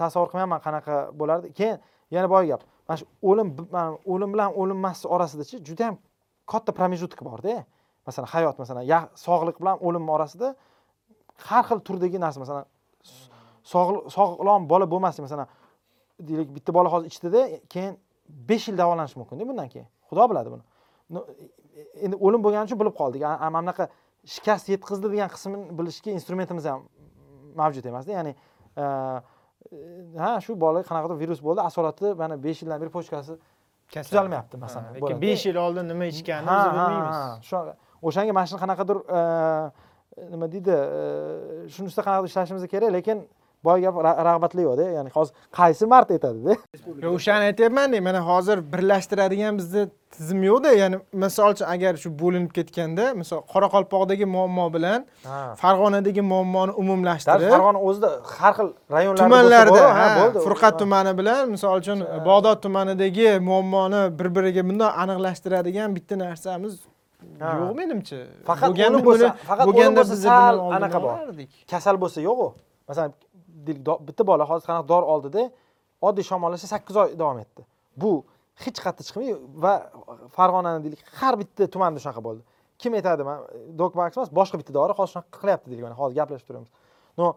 tasavvur qilmayapman qanaqa bo'lardi. Keyin yana boya gap. Mana shu o'lim o'lim bilan o'lim orasidachi juda yam katta промежуток borda masalan hayot masalan sog'liq bilan o'lim orasida har xil turdagi narsa masalan sog'lom bola bo'lmaslik masalan deylik bitta bola hozir ichdida keyin besh yil davolanishi mumkinda bundan keyin. Xudo biladi buni. Endi o'lim bo'lgani uchun bilib qoldik. Mana bunaqa shikast yetkazdi degan qismini bilishga instrumentimiz ham mavjud emasda. Ya'ni e, ha shu bola qanaqadir virus bo'ldi. Asolati mana besh yildan beri pochkasi tuzalmayapti masalan lekin besh yil oldin nima ichganini ha bilmaymiz. shu o'shanga mana shu qanaqadir nima deydi shuni ustida qanaqadir ishlashimiz kerak lekin boya gap ra- rag'batli yo'qda ya'ni hozir qaysi mart aytadida Yo, o'shani aytyapmanda mana hozir birlashtiradigan bizda tizim yo'qda ya'ni misol uchun agar shu bo'linib ketganda misol qoraqalpoqdagi muammo bilan farg'onadagi muammoni umumlashtirib farg'ona o'zida har xil rayonlarda tumanlarda furqat tumani bilan misol uchun bog'dod tumanidagi muammoni bir biriga bundoq aniqlashtiradigan bitta narsamiz yo'q menimcha. Faqat Bo'lganda bo'lsa- faqat bo'lganda biz sal anaqa bor. kasal bo'lsa yo'qu. Masalan deylik do- bitta bola hozir qanaqa dori oldida oddiy shamollashsa sakkiz oy davom etdi. Bu hech qayerda chiqmaydi va farg'onani deylik har bitta tumanda shunaqa bo'ldi. Kim aytadi man dokmax emas boshqa bitta dori hozir shunaqa qilyapti deylik. Mana hozir gaplashib turibmiz но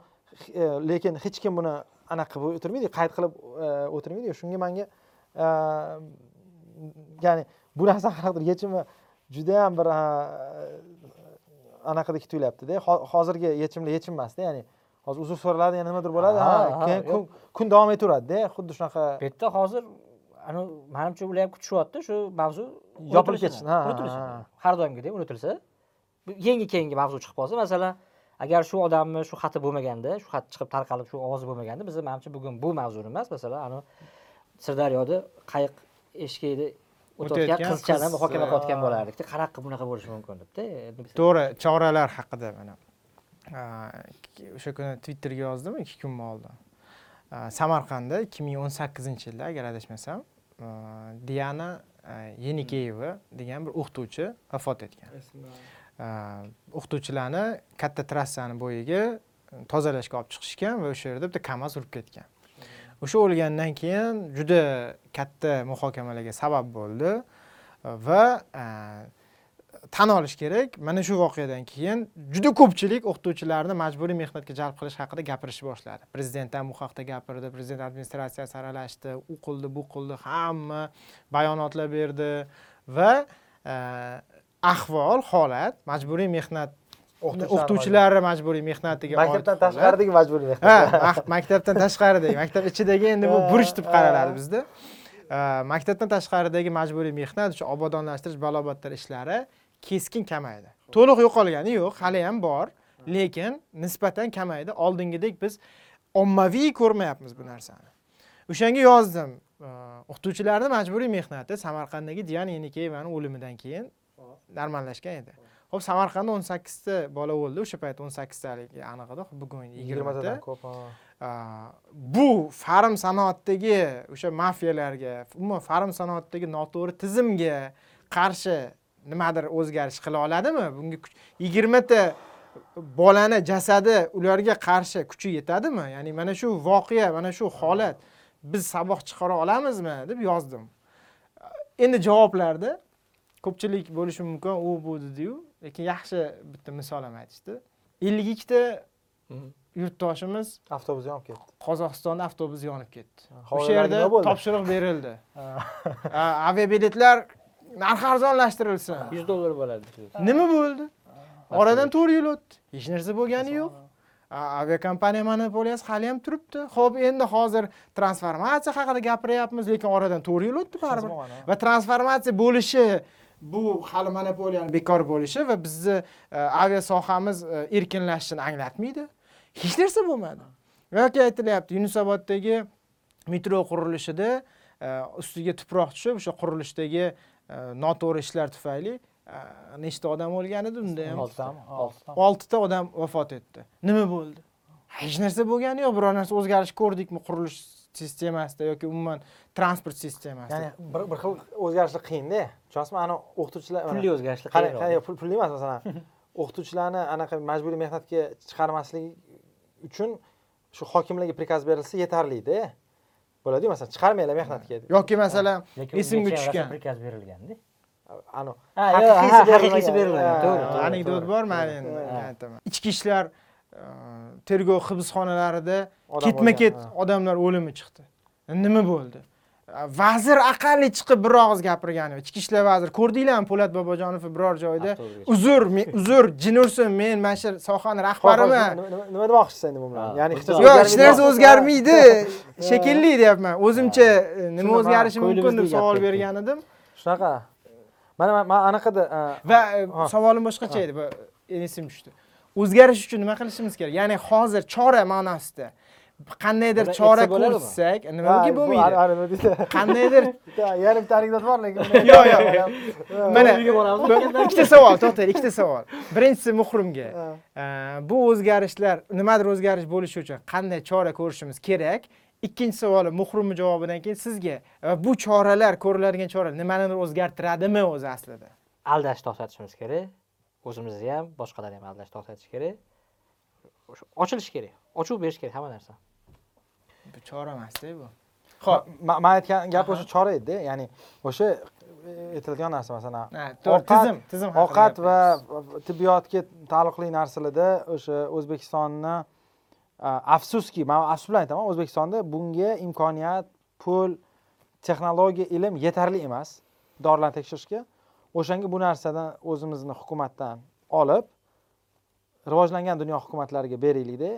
e, lekin hech kim buni anaqa qilib o'tirmaydi qayd qilib e, o'tirmaydi shunga manga e, ya'ni bu narsa qanaqadir yechimi judayam bir anaqadek tuyulyaptida. Hozirgi yechimlar yechim emasda ya'ni hozir uzr so'raladi yana nimadir bo'ladi? Ha, keyin kun davom etaveradida xuddi shunaqa. Bu yerda hozir anavi manimcha ular ham kutishyapti shu mavzu Yopilib ketsin, ha, ha. har doimgidek unutilsa bu yangi keyingi mavzu chiqib qolsa masalan agar shu odamni shu xati bo'lmaganda shu xat chiqib tarqalib shu ovozi bo'lmaganda biza manimcha bugun bu mavzuni emas masalan anavi sirdaryoda qayiq eshigida o'tayotgan qizchani qiz, muhokama qilayotgan bo'lardikda qanaqa bunaqa bo'lishi mumkin debda biz- to'g'ri choralar haqida mana o'sha kuni twitterga yozdim ikki kun oldin samarqandda ikki ming o'n sakkizinchi yilda agar adashmasam diana yenikeyeva degan bir o'qituvchi vafot etgan. O'qituvchilarni katta trassani bo'yiga tozalashga olib chiqishgan va o'sha yerda bitta kamaz urib ketgan. O'sha o'lgandan keyin juda katta muhokamalarga sabab bo'ldi va tan olish kerak. Mana shu voqeadan keyin juda ko'pchilik o'qituvchilarni majburiy mehnatga jalb qilish haqida gapirishni boshladi. Prezident ham bu haqda gapirdi prezident administratsiyasi aralashdi u qildi bu qildi hamma bayonotlar berdi va a, ahvol holat majburiy mehnat o'qituvchilarni majburiy mehnatiga maktabdan tashqaridagi majburiy mehnat. Ha mak- maktabdan tashqaridagi maktab ichidagi endi bu burch deb qaraladi bizda. A, maktabdan tashqaridagi majburiy mehnat o'sha obodonlashtirish balobatlar ishlari keskin kamaydi. To'liq yo'qolgani yo'q hali ham bor lekin nisbatan kamaydi. Oldingidek biz ommaviy ko'rmayapmiz bu narsani. O'shanga yozdim A, o'qituvchilarni majburiy mehnati samarqanddagi diana yenikeyevani o'limidan keyin normallashgan edi. Ho'p samarqandda o'n sakkizta bola o'ldi o'sha payt o'n sakkiztaligi aniq edi bugun yigirmata. Yigirmatadan ko'p. Aa, bu farm sanoatdagi o'sha mafiyalarga umuman farm sanoatdagi noto'g'ri tizimga qarshi nimadir o'zgarish qila oladimi? Bunga yigirmata bolani jasadi ularga qarshi kuchi yetadimi? Ya'ni mana shu voqea mana shu holat biz saboq chiqara olamizmi? deb yozdim. Endi javoblarda ko'pchilik bo'lishi mumkin u bu dediyu lekin yaxshi bitta misol ham aytishdi. Ellik ikkita Mhm. yurtdoshimiz avtobus yonib ketdi. Qozog'istonda avtobus yonib ketdi. O'sha yerda topshiriq berildi. [LAUGHS] Aviabiletlar narxi arzonlashtirilsin yuz dollar bo'ladi nima bo'ldi? Oradan to'rt yil o'tdi. Hech narsa bo'lgani yo'q. Aviakompaniya monopoliyasi hali ham turibdi. Ho'p endi hozir transformatsiya haqida gapiryapmiz lekin oradan to'rt yil o'tdi baribir. Va transformatsiya bo'lishi bu hali monopoliyani bekor bo'lishi va bizni e, avia sohamiz e, erkinlashishini anglatmaydi. Hech narsa bo'lmadi. Yoki aytilyapti yunusoboddagi metro qurilishida ustiga tuproq tushib o'sha qurilishdagi e, noto'g'ri ishlar tufayli e, nechta odam o'lgan edi unda ham? Oltitami oltita oltita odam vafot etdi. Nima bo'ldi? Hech narsa bo'lgani yo'q. Biror narsa o'zgarish ko'rdikmi qurilish sistemasida yoki umuman transport sistemasida? Ya'ni bir bir xil o'zgarishlar qiyinda. Tushunyapsizmi ana o'qituvchilar pulli o'zgarishlar pul pulli emas masalan. [LAUGHS] O'qituvchilarni anaqa majburiy mehnatga chiqarmaslik uchun shu hokimlarga prikaz berilsa yetarlida bo'ladiyu masalan chiqarmanglar mehnatga deb. yoki masalan esimga tushgan. prikaz berilganda haqiqiysi berilmagan. berilmagan, to'g'ri, anekdot bor man endi aytaman ichki ishlar e, tergov hibsxonalarida ketma ket odamlar o'limi chiqdi. Nima bo'ldi vazir aqalli chiqib bir og'iz gapirgani. Yo'q ichki ishlar vaziri ko'rdinglarmi po'lat bobojonov biror joyda? Uzr men- uzr jin ursin men mana shu sohani rahbariman nima demoqchisiz endi bu bilan ya'ni yo'q hech o'zgarmaydi narsa [LAUGHS] o'zgarmaydi. Shekilli deyapman. O'zimcha e, nima o'zgarishi mumkin deb savol bergan edim shunaqa. Mana man- anaqada e, va e, Ha. savolim boshqacha edi esimga tushdi. O'zgarish uchun nima qilishimiz kerak? Ya'ni hozir chora ma'nosida qandaydir chora ko'rsak nimaga bo'lmaydi? qandaydir [LAUGHS] yarim anekdot bor lekin yo'q [LAUGHS] yo'q mana ikkita savol to'xtang ikkita savol. Birinchisi muhrimga. Bu o'zgarishlar nimadir o'zgarish bo'lishi uchun qanday chora ko'rishimiz kerak? Ikkinchi savolim muhrimni javobidan keyin sizga va bu choralar ko'riladigan choralar nimanidir o'zgartiradimi o'zi aslida? Aldashni to'xtatishimiz kerak. O'zimizni ham boshqalarni ham aldashni to'xtatish kerak. Ochilish kerak ochib berish kerak hamma narsa bu chora emasda bu. Ho'p, man aytgan gap o'sha chora edi ya'ni o'sha e, aytiladigan narsa masalan to'g'ri, tizim tizim haqida ovqat va tibbiyotga taalluqli narsalarda o'sha o'zbekistonni afsuski man afsus bilan aytaman o'zbekistonda bunga imkoniyat pul texnologiya ilm yetarli emas dorilarni tekshirishga. O'shanga bu narsadan o'zimizni hukumatdan olib rivojlangan dunyo hukumatlariga beraylikda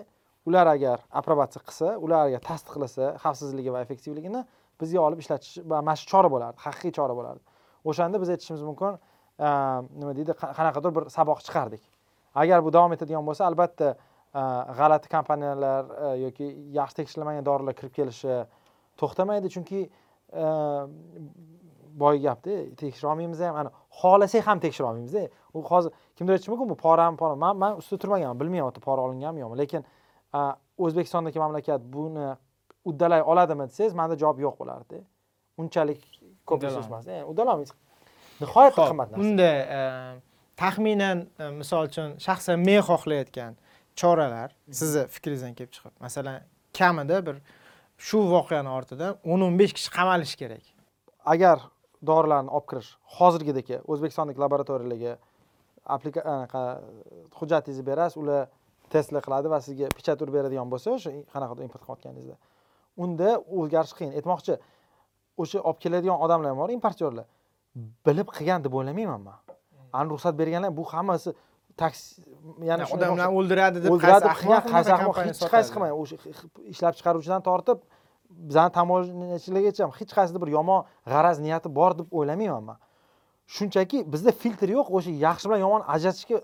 ular agar aprobatsiya qilsa ular agar tasdiqlasa xavfsizligi va effektivligini bizga olib ishlatish va mana shu chora bo'lardi haqiqiy chora bo'lardi. O'shanda biz aytishimiz mumkin ehm, nima deydi qanaqadir bir saboq chiqardik. Agar bu davom etadigan bo'lsa albatta ehm, g'alati kompaniyalar e, yoki yaxshi tekshirilmagan dorilar kirib kelishi to'xtamaydi. Chunki ehm, a, boyagi gapda tekshira olmaymiz ham. Ana xohlasak ham tekshira olmaymizda. U hozir kimdir aytishi mumkin bu pora pora. Man man ustida turmaganman bilmayman u yerda pora olinganmi yo'qmi. Lekin o'zbekistondagi mamlakat buni uddalay oladimi desangiz manda javob yo'q bo'lardi. Unchalik ko'p emasda ya'ni uddalolmaysiz nihoyatda qimmat narsa unda e, taxminan e, misol uchun shaxsan men xohlayotgan choralar sizni fikringizdan kelib chiqib masalan kamida bir shu voqeani ortidan o'n o'n besh kishi qamalishi kerak. Agar dorilarni olib kirish hozirgidek o'zbekistondagi laboratoriyalarga hujjatingizni berasiz ular testlar qiladi va sizga pechat urib beradigan bo'lsa o'sha qanaqadir import qilayotganingizda unda o'zgarish qiyin. Aytmoqchi o'sha olib keladigan odamlar ham bor importyorlar. Bilib qilgan deb o'ylamayman man. Ani ruxsat berganlar bu hammasi taksi ya'ni shunga odamlar o'xshab- o'ldiradi deb o'ldiradi qilgan qaysi ahmoq hech qaysi qilmaydi o'sha ishlab chiqaruvchidan tortib bizani tamojachilargacha ham hech qaysida bir yomon g'araz niyati bor deb o'ylamayman man. Shunchaki bizda filtr yo'q o'sha yaxshi bilan yomon ajratishga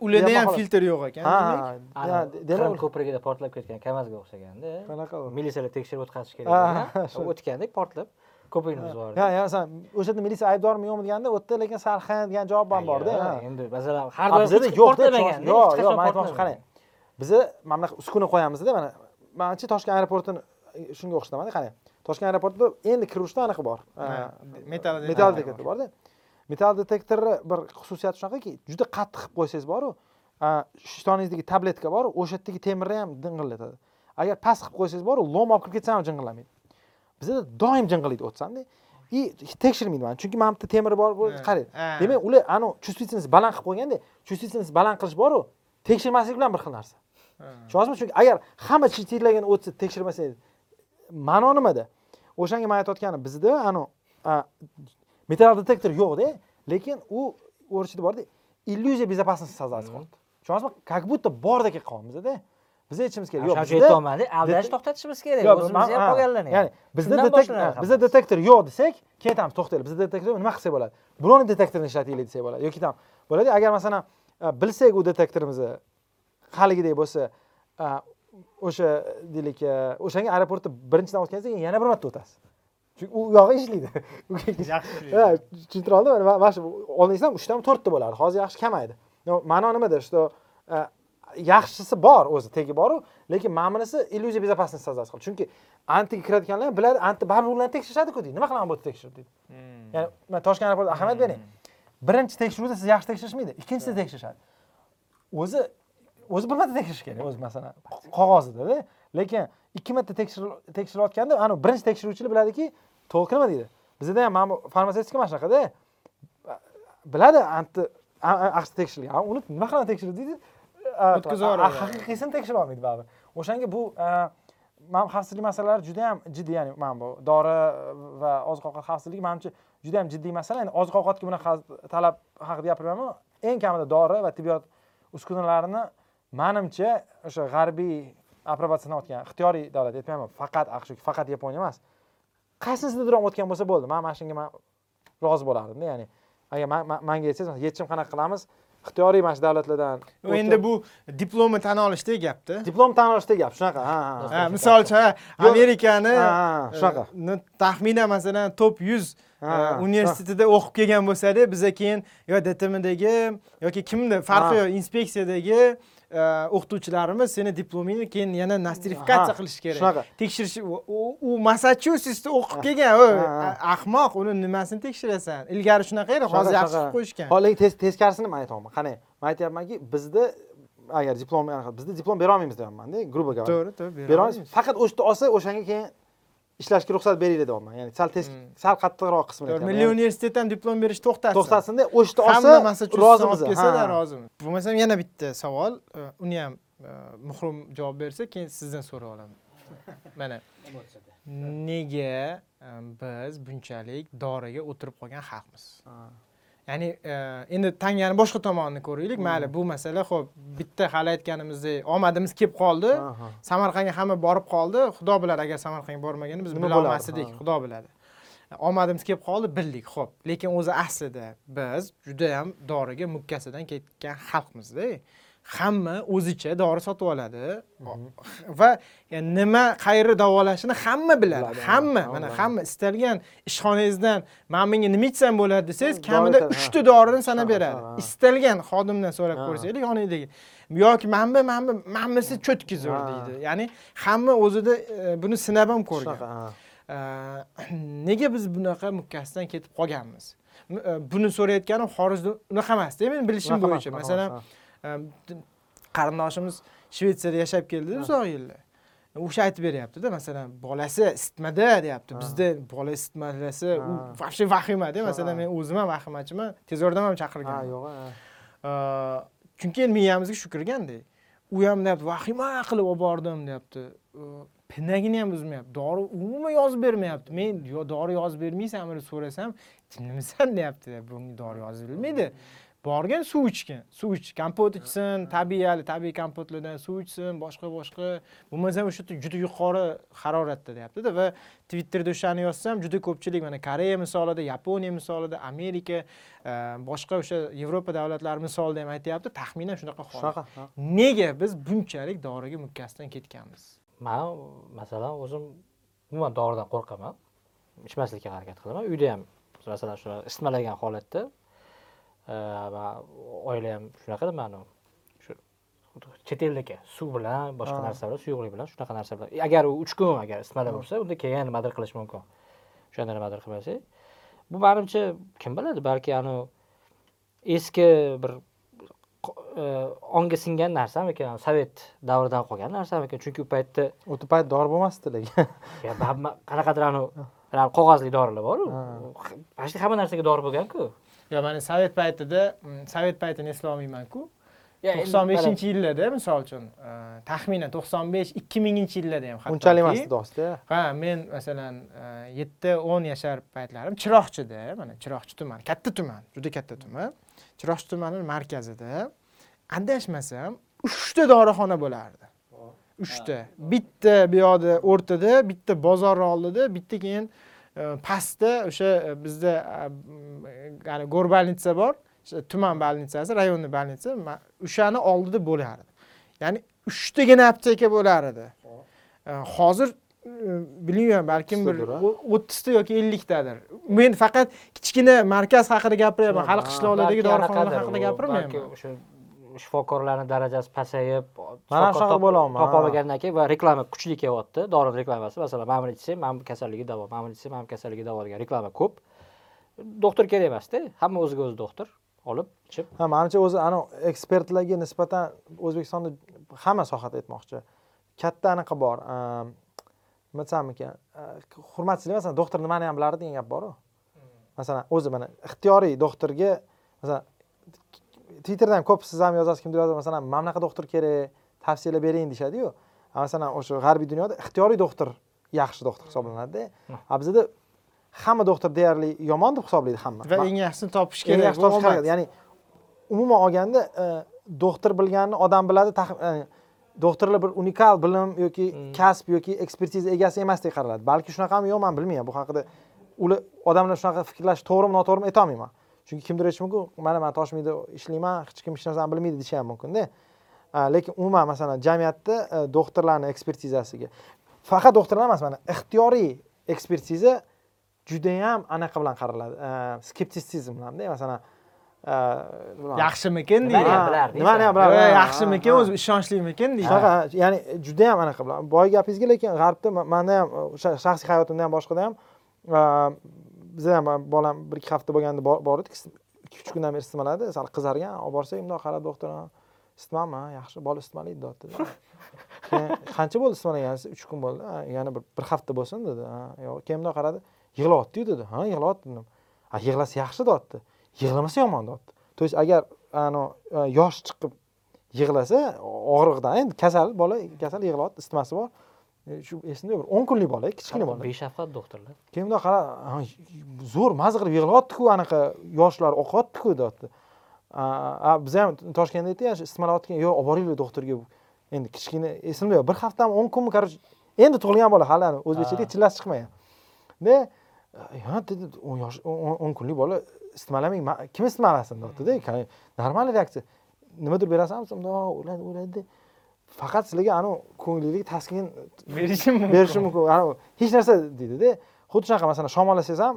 ularda ham filtr yo'q ekan ha demak. ko'prigida portlab ketgan kamazga o'xshaganda. Qanaqa militsiyalar tekshirib o'tkazish kerak o'tganda portlab ko'prikni buzib yubordi ha masalan o'sha yerda militsiya aybdormi yo'qmi deganda u yerda lekin sal ha degan javob ham borda Yo'q, endi masalan har Ha, doim yo'q yo'q qachon man aytmoqchi qarang biza mana bunaqa uskuna qo'yamizda mana manimcha toshkent aeroportini shunga o'xshatamanda qarang toshkent aeroportida endi kirishda anaqa bor. Metal detektor borda metal detektorni bir xususiyati shunaqaki juda qattiq qilib qo'ysangiz boru ishtoningizdagi tabletka boru o'sha yerdagi temirni ham ding'illatadi. Agar past qilib qo'ysangiz boru lom olib kirib ketsa ham jing'illamaydi. Bizada doim jing'illaydi o'tsanda и tekshirmaydi mana chunki mana bu yerda temiri bor qarang. demak ular anavi чувствительность baland qilib qo'yganda чувствительность baland qilish boru tekshirmaslik bilan bir xil narsa. Tushunyapsizmi chunki agar hamma chetlagini o'tsa tekshirmasangiz ma'no nimada? O'shanga man aytayotganim bizda anavi metal detektor yo'qda lekin u o'rchida borda illyuziya безопасности sazasi qoldi tushunyapsizmi как будто bordek qilyapmizda biza aytishimiz kerak yo'q uchun aytyapmanda aldashni to'xtatishimiz kerak o'zimizni ham ha, qolganlarni ya'ni bizda bizda detektor yo'q desak keyin aytamiz to'xtanglar bizda detektor nima qilsak bo'ladi? Broni detektorini ishlataylik desak bo'ladi yoki tam bo'ladi. Agar masalan e, bilsak u detektorimizni haligidek bo'lsa e, o'sha deylik e, o'shanga aeroportda birinchidan o'tganingizdan keyin yana bir marta o'tasiz chunki u yog'i ishlaydi yaxshi Ha, tushuntira oldimmi Va- mana shu oldingizdan uchtami to'rtta bo'lardi. Hozir yaxshi kamaydi. No, ma'no nimada что e, yaxshisi bor o'zi tegi boru lekin mana bunisi illyuziya безопасности sazasi qildi. Chunki antiga kiradiganlar ham biladi anti baribir ularni tekshirishadiku deydi. Nima qilaman bu yerda tekshirib deydi. Ya'ni man toshkent aeroportida ahamiyat bering birinchi tekshiruvda siz yaxshi tekshirishmaydi ikkinchisida tekshirishadi. O'zi o'zi bir marta tekshirish kerak o'zi masalan qog'ozidada. Lekin ikki marta tekshir- tekshirilayotganda anavi birinchi tekshiruvchilar biladiki to'liq nima deydi? Bizada ham mana bu farmatsevtika mana shunaqada. Biladi aqsh tekshirilgan uni nima qilaman tekshirib deydi? O'tkazib yuboradi. haqiqiysini tekshira olmaydi baribir o'shanga bu mana xavfsizlik masalalari juda yam jiddiy ya'ni mana bu dori va oziq ovqat xavfsizligi manimcha juda yam jiddiy masala. Endi oziq ovqatga bunaqa talab haqida gapirmayman eng kamida dori va tibbiyot uskunalarini manimcha o'sha g'arbiy aprobatsiyadan o'tgan ixtiyoriy davlat aytmayman faqat aqsh faqat yaponiya emas. Qaysisidir ham o'tgan bo'lsa bo'ldi. Man mana shunga man rozi bo'lardimda ya'ni agar man- man- manga aytsangiz yechim qanaqa qilamiz? Ixtiyoriy mana shu davlatlardan endi bu diplomni tan olishdek gapda diplom tan olishdek gap shunaqa ha ha misol uchun amerikani shunaqa. e, taxminan masalan top yuz ha, universitetida o'qib kelgan bo'lsada biza keyin yo dtmdagi yoki kimni farqi yo'q inspeksiyadagi e, o'qituvchilarimiz seni diplomingni keyin yana nostrifikatsiya qilish kerak. shunaqa. tekshirish u- massachusetsda o'qib kelgan ahmoq uni nimasini tekshirasan? Ilgari shunaqa edi hozir yaxshi qilib qo'yishgan. Lekin tes- teskarisini man aytyapman qarang man aytyapmanki bizda agar diplom bizda diplom bera olmaymiz deyapmanda грубо говоря to'g'ri to'g'ri bera olmaymiz faqat o'sha olsa o'shanga keyin ishlashga ruxsat beringlar deyapman ya'ni sal tez Hmm. sal qattiqroq qismini To'g'ri, aytyapman. milliy Ya'ni universitet ham diplom berish to'xtatsin to'xtatsinda hamma olsa rozimiz Ha. rozimiz. Bo'lmasam yana bitta savol. Uni ham muhrim javob bersa keyin sizdan so'rab olaman. [LAUGHS] Mana. Nega biz bunchalik doriga o'tirib qolgan xalqmiz. Ya'ni e, endi tangani boshqa tomonini ko'raylik. Mayli bu masala ho'p bitta hali aytganimizdek omadimiz kelib qoldi. Samarqandga hamma borib qoldi. Xudo biladi agar samarqandga bormaganda biz Nima bila bo'lardi, olmas edik xudo biladi. Omadimiz kelib qoldi bildik ho'p lekin o'zi aslida biz judayam doriga mukkasidan ketgan xalqmizda hamma o'zicha dori sotib oladi. Va nima qayerda davolashini hamma biladi. Biladi, ha, hamma mana hamma istalgan ishxonangizdan man menga nima ichsam bo'ladi desangiz kamida uchta dorini sanab beradi. istalgan xodimdan so'rab ko'rsangiz yoningdagi yoki manba manba manbasi cho'tki zo'r deydi. Ya'ni hamma o'zida e, buni sinab ham ko'rgan. Э, [CLEARS THROAT] nega biz bunaqa mukkasidan ketib qolganmiz? E, buni so'rayotganim xorijda unaqa emasda men bilishim bo'yicha. masalan e, qarindoshimiz shvetsiyada yashab keldi uzoq yillar. O'sha aytib beryaptida masalan bolasi isitmada deyapti bizda bola isitmalasa u вообще vahimada masalan men o'zim ham vahimachiman tez yordam ham ha chaqirganman yo'q chunki endi miyamizga shu kirganda u ham deyapti vahima qilib olib bordim deyapti. Pinagini ham buzmayapti dori umuman yozib bermayapti. Men yo dori yozib bermaysanmi deb so'rasam jinnimisan deyapti bunga dori yozilmaydi borgin suv ichgin. Suv ich kompot ichsin tabiiy tabiiy kompotlardan suv ichsin boshqa boshqa. Bo'lmasam o'sha yerda juda yuqori haroratda deyaptida va twitterda o'shani yozsam juda ko'pchilik mana koreya misolida yaponiya misolida amerika e, boshqa o'sha yevropa davlatlari misolida ham aytyapti. Taxminan shunaqa holat. Nega biz bunchalik doriga mukkasidan ketganmiz? Man masalan o'zim umuman doridan qo'rqaman. Ichmaslikka harakat qilaman. Uyda ham masalan shu isitmalagan holatda oila ham shunaqada mani shu chet eldagi suv bilan boshqa narsa bilan suyuqlik bilan shunaqa narsa bilan agar u uch kun agar isitmada bo'lsa unda keyin nimadir qilish mumkin. O'shanda nimadir qilmasak bu manimcha kim biladi? Balki anavi eski bir e, onga singan narsamikan sovet davridan qolgan narsamikan chunki u paytda o'sha payt dori bo'lmasdi lekin. [LAUGHS] Qanaqadir anavi qog'ozli dorilar boru. Почти hamma narsaga dori bo'lganku yo mana sovet paytida mm, sovet paytini eslolmaymanku. To'qson beshinchi yillarda misol uchun e, taxminan to'qson besh ikki minginchi yillarda ham unchalik emas dostda ha men masalan e, yetti o'n yashar paytlarim chiroqchida mana chiroqchi tuman katta tuman juda katta tuman. Chiroqchi tumani markazida adashmasam uchta dorixona bo'lardi. Uchta. Bitta bu yoqda o'rtada bitta bozorni oldida bitta keyin pastda o'sha e, bizda e, ya'ni go'rbolnitsa bor tuman rayonniy bolnitsa ma- o'shani oldida bo'lardi. Ya'ni uchtagina apteka bo'lar edi hozir e, bilmayman balkim bir o'ttizta yoki elliktadir. Men faqat kichkina markaz haqida gapiryapman hali Ha, qishloqlardagi dorixonalar haqida gapirmayapman shifokorlarni darajasi pasayib Mana shunaqa top- bo'lyapmi, ha. topolmagandan keyin va reklama kuchli kelyapti dorini reklamasi. Masalan mana buni ichsang mana bu kasalligi davo mana buni ichsang mana bu kasalligi davo degan reklama ko'p. Doktor kerak emasda hamma o'ziga o'zi doktor olib ichib. Ha manimcha o'zi anavi ekspertlarga nisbatan o'zbekistonda hamma sohada aytmoqchi. Katta anaqa bor ehm, nima desam ekan eh, hurmatsizlik masalan doktor nimani ham bilardi degan gap boru. Masalan o'zi mana ixtiyoriy doktorga masalan twitterda ham ko'p siz ham yozasiz kimdir yozadi masalan mana bunaqa doktor kerak tavsiyalar bering deyishadiyu. Masalan o'sha g'arbiy dunyoda ixtiyoriy doktor yaxshi doktor hisoblanadida. A bizada hamma doktor deyarli yomon deb hisoblaydi hamma. Va eng yaxshisini topish eng kerak yaxshi topish kerak. ya'ni umuman olganda e, doktor bilganini odam biladi e, doktorlar bir unikal bilim yoki kasb yoki ekspertiza egasi emasdek qaraladi. Balki shunaqami yo'q man bilmayman. Bu haqida ular odamlar shunaqa fikrlashi to'g'rimi noto'g'rimi aytolmayman chunki kimdir aytishi mumkin mana man toshmiyda ishlayman hech kim hech narsani bilmaydi deyishi ham mumkinda. Lekin umuman masalan jamiyatda e, doktorlarni ekspertizasiga faqat doktorlar emas mana ixtiyoriy ekspertiza judayam anaqa bilan qaraladi. E, skeptitsizm bilanda masalan e, yaxshimikin deydi. nimani ham ha, yaxshimikin o'zi ishonchlimikin deydi. Shunaqa ya'ni judayam anaqa bilan. Boya gapingizga lekin g'arbda ma- manda ham o'sha shaxsiy hayotimda ham boshqada ham e, ham bolam bir ikki hafta bo'lganda bor edik ikki uch kundan beri isitmaladi sal qizargan olib borsak bundoq qaradi doktor isitmami yaxshi bola isitmalaydi deyapti keyin qancha bo'ldi isitmalagansiz uch kun bo'ldi yana bir bir hafta bo'lsin dedi. Yo'q keyin bundoq qaradi? Yig'layaptiyu dedi. Ha yig'layapti dedim. "Ha, yig'lasa yaxshi deyapti yig'lamasa yomon deyapti то есть agar anavi e, yosh chiqib yig'lasa og'riqdan endi kasal bola kasal yig'layapti isitmasi bor. Shu esimda bir o'n kunlik bola kichkina bola beshafqat doktorlar? Keyin bundoq qara "Ha, zo'r maza qilib yig'layaptiku anaqa yoshlar oqyaptiku deyapti. A biz ham toshkentda aytdik isitmalayotgan yo'q olib boringlar doktorga. Endi kichkina esimda yo'q bir haftami o'n kunmi короче endi tug'ilgan bola hali o'zbekchada Ha. chillasi chiqmagan. Dedi o'n yosh o'n kunlik bola isitmalamang ma- kim isitmalasin deyaptida Qani, normal reaksiya. Nimadir berasanmi bundoq o'yladi o'yladi faqat sizlarga anavi ko'ngillik taskin berishim mumkin. berishi mumkin. Anavi hech narsa deydida. Xuddi shunaqa masalan shamollasangiz ham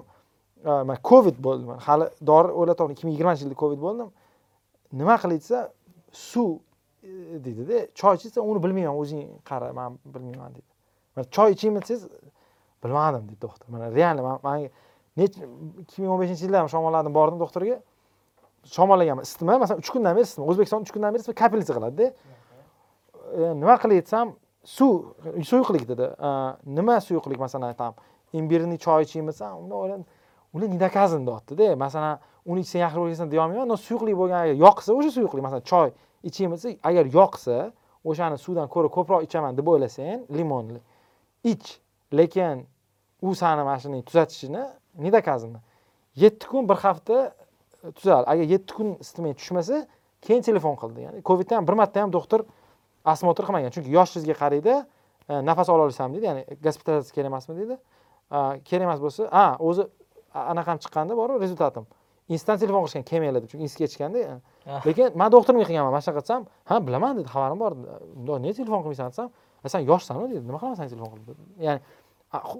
e, man covid bo'ldim hali dori o'ylatolmadim ikki ming yigirmanchi yilda covid bo'ldim. Nima qilay desa suv e, deydida. Choy ichsa uni bilmayman o'zing qara man bilmayman deydi. Choy ichaymi desangiz bilmadim deydi doktor. Mana реально man necha ikki ming o'n beshinchi yilda ham shamolladim bordim doktorga. Shamollaganman isitma masalan uch kundan beri isitma o'zbekistonda uch kundan beri isitma kapelnitsa qiladida E, nima qilay desam suv suyuqlik dedi. E, nima suyuqlik masalan там imbirni choy ichaymi unda o'yladim ular не доказан deyaptida masalan uni ichsang yaxshi bo'lasan deyolmayman suyuqlik bo'lgan agar yoqsa o'sha suyuqlik masalan choy ichaymi agar yoqsa o'shani suvdan ko'ra ko'proq ichaman deb o'ylasang limonli ich. Lekin u sani mana shuni tuzatishini не доказано yetti kun bir hafta e, tuzal. Agar yetti kun isitmay tushmasa keyin telefon qildi. Ya'ni covidda ham bir marta ham doktor osmotr qilmagan. Chunki yoshingizga qaraydi e, nafas ola olasizmi deydi ya'ni gospitalizatsiya kerak emasmi deydi A, kerak emas bo'lsa a o'zi anaqam chiqqanda boru rezultatim. Instant telefon qilishgan kelmanglar deb chunki institutga chiqqanda e, Ah. lekin man doktorimga qilganman mana shunaqa desam ha bilaman dedi xabarim bor. Nega telefon qilmaysan desam "A, sen yoshsanu? dedi. Nima qilaman san telefon qilib? ya'ni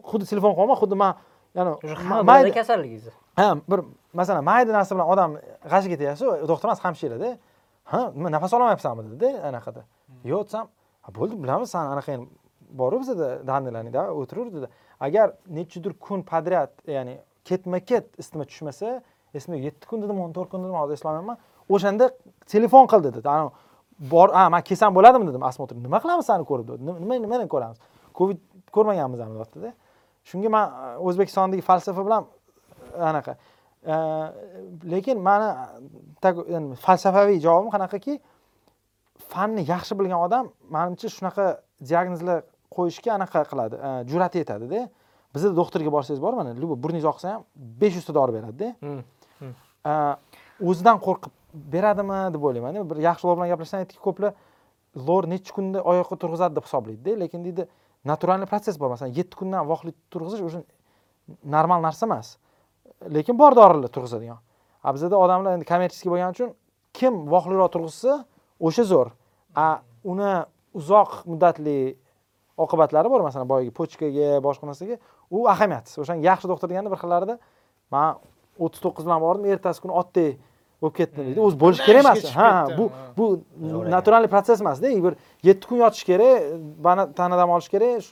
xuddi telefon qilolmay xuddi man ya'ni mayda- biladi kasalligingizni ha bir masalan mayda narsa bilan odam g'ashiga tegasiz doktor emas hamshirada. Ha nima nafas ololmayapsanmi dedida anaqada yo'q desam bo'ldi bilamiz san anaqa endi boru bizada данныйlaringda o'tiraver agar nechadir kun подряд ya'ni ketma ket isitma tushmasa esimda yetti kun dedim o'n to'rt kun dedim hozir eslolmayapman o'shanda telefon qildi dedi. Bor ha man kelsam bo'ladimi dedim osmotr nima qilamiz sani ko'rib? dedi. "Nima- nimani ko'ramiz? Covid ko'rmaganmiz ham shunga man o'zbekistondagi falsafa bilan anaqa lekin mani falsafaviy javobim qanaqaki fanni yaxshi bilgan odam manimcha shunaqa diagnozlar qo'yishga anaqa qiladi e, jur'ati yetadida bizda doktorga borsangiz bor mana любой burningiz oqsa ham besh yuzta dori beradida. Hmm. E, o'zidan qo'rqib beradimi deb o'ylaymanda. Bir yaxshilar bilan gaplashsam aytdiki ko'plar lor necha kunda oyoqqa turg'izadi deb hisoblaydida. Lekin deydi naturalniy protsess bor masalan yetti kundan voqlik turg'izish уже normal narsa emas. Lekin bor dorilar turg'izadigan. A bizada odamlar endi kommerchеский bo'lgani uchun kim voqliroq turg'izsa o'sha zo'r. A uni uzoq muddatli oqibatlari bor masalan boyagi pochkaga boshqa narsaga u ahamiyatsiz o'shanga yaxshi doktor deganda bir xillarida man o'ttiz to'qqiz bilan bordim ertasi kuni otdek bo'lib ketdim deydi o'zi bo'lishi kerak emas. ha bu bu naturalniy protsess emasda. Bir yetti kun yotish kerak tana dam olish kerak.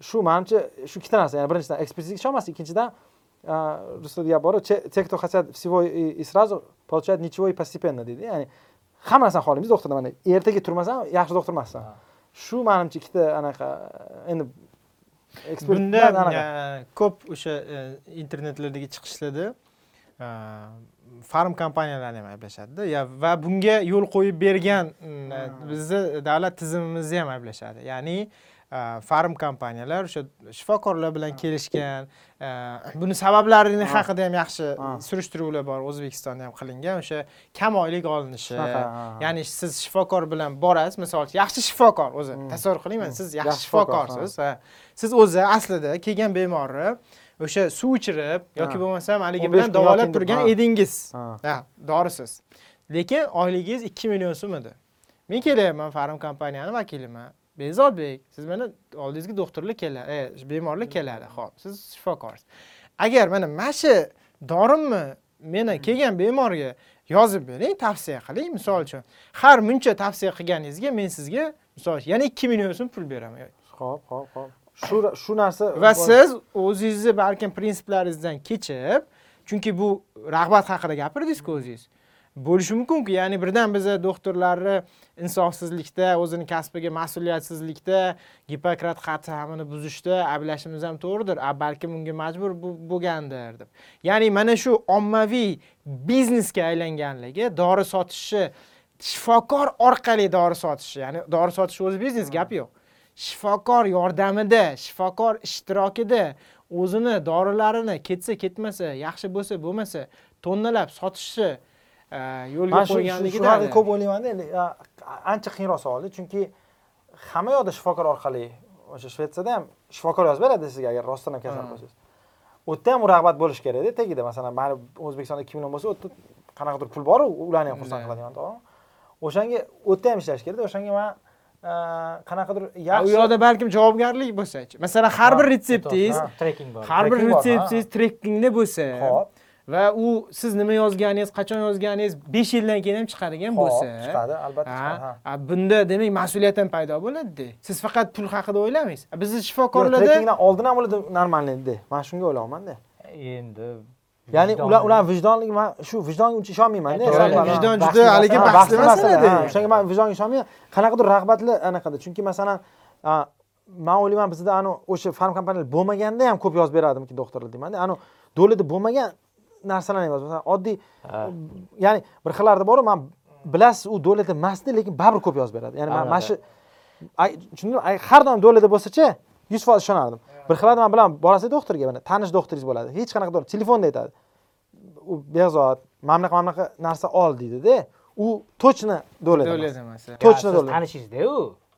Shu- manimcha shu ikkita narsa. Ya'ni birinchidan ekspertizaga ishonmaslik ikkinchidan a, ruslarda gap bor те кто хотят всего и сразу получают ничего и постепенно deydi ya'ni hamma narsani xohlaymiz doktordan mana ertaga turmasam yaxshi doktor emassan shu manimcha ikkita anaqa endi bunda e, ko'p o'sha e, internetlardagi chiqishlarda e, farm kompaniyalarini ham ayblashadida va bunga yo'l qo'yib bergan bizni davlat tizimimizni ham ayblashadi. Ya'ni farm kompaniyalar o'sha shifokorlar bilan kelishgan buni sabablarini Ha. haqida ham yaxshi surishtiruvlar bor o'zbekistonda ham qilingan o'sha kam oylik olinishi. Ya'ni siz shifokor bilan borasiz misol uchun yaxshi shifokor o'zi Hmm. tasavvur qiling mana Hmm. siz yaxshi Yaxshi shifokor, shifokorsiz siz o'zi aslida kelgan bemorni o'sha suv ichirib yoki bo'lmasam haligi 15 bilan davolab turgan edingiz. Dorisiz. Lekin oyligingiz ikki million so'm edi men kelyapman farm kompaniyani vakiliman bezodbek siz mana oldingizga doktorlar keladi e, bemorlar keladi. Ho'p siz shifokorsiz. Agar mana mana shu dorimni meni kelgan bemorga yozib bering tavsiya qiling. Misol uchun har muncha tavsiya qilganingizga men sizga misol uchun yana ikki million so'm pul beraman. Hop hop hop shu shu narsa va siz o'zingizni balkim prinsiplaringizdan kechib chunki bu rag'bat haqida gapirdingiz-ku o'zingiz bo'lishi mumkinku. Ya'ni birdan biza doktorlarni insofsizlikda o'zini kasbiga mas'uliyatsizlikda gipokrat qat'amini buzishda ayblashimiz ham to'g'ridir. A balkim unga majbur bo'lgandir deb. Ya'ni mana shu ommaviy biznesga aylanganligi dori sotishi shifokor orqali dori sotishi ya'ni dori sotish o'zi biznes gap yo'q. Shifokor yordamida shifokor ishtirokida o'zini dorilarini ketsa ketmasa yaxshi bo'lsa bo'lmasa tonnalab sotishi yo'lga man shu- qo'yganligida haqida ko'p o'ylaymanda endi ancha qiyinroq savolda chunki hamma yoqda shifokor orqali o'sha shvetsiyada ham shifokor yozib beradi sizga agar rostdan ham kasal Ha. bo'lsangiz. U yerda ham u rag'bat bo'lishi kerakda tagida masalan mayli o'zbekistonda ikki million bo'lsa u yerda qanaqadir pul boru ularni ham xursand Да. qiladigan to'g'rimi o'shanga u yerda ham ishlash kerakda o'shanga man a, qanaqadir u yaxshi yoqda balkim javobgarlik bo'lsachi? Masalan har bir retseptingiz har bir retseptingiz trekkingda bo'lsa hop va u siz nima yozganingiz qachon yozganingiz besh yildan keyin ham chiqadigan bo'lsa. chiqadi albatta Ha, chiqadi bunda demak mas'uliyat ham paydo bo'ladida. Siz faqat pul haqida o'ylamaysiz. Bizni shifokorlarda trekkingdan oldin ham bo'ladi normalniy man shunga o'ylayapmanda endi ya'ni ular ular vijdonli man shu vijdonga uncha ishonmayman To'g'ri, Sal- to'g'ri. vijdon juda haligi masala, bahsli bahsli masala, masalada. ha. o'shanga man vijdonga ishonmayman. Qanaqadir rag'batli anaqada chunki masalan man o'ylayman bizda anu o'sha farm kompaniyalar bo'lmaganda ham ko'p yozib beradimikin doktorlar deymanda. Anu do'lida bo'lmagan narsalarni yozib masalan oddiy ya'ni bir xillarda boru man bilasiz u do'lida emasdi lekin baribir ko'p yozib beradi. Ya'ni man mana shu tushundingmi har doim do'lida bo'lsachi yuz foiz ishonardim. Bir xillarda man bilaman borasiz doktorga mana tanish doktoringiz bo'ladi. Hech qanaqa doktor telefonda aytadi. U behzod mana bunaqa mana bunaqa narsa ol deydida u точно do'lida davlat emas emas точно tanishingizda u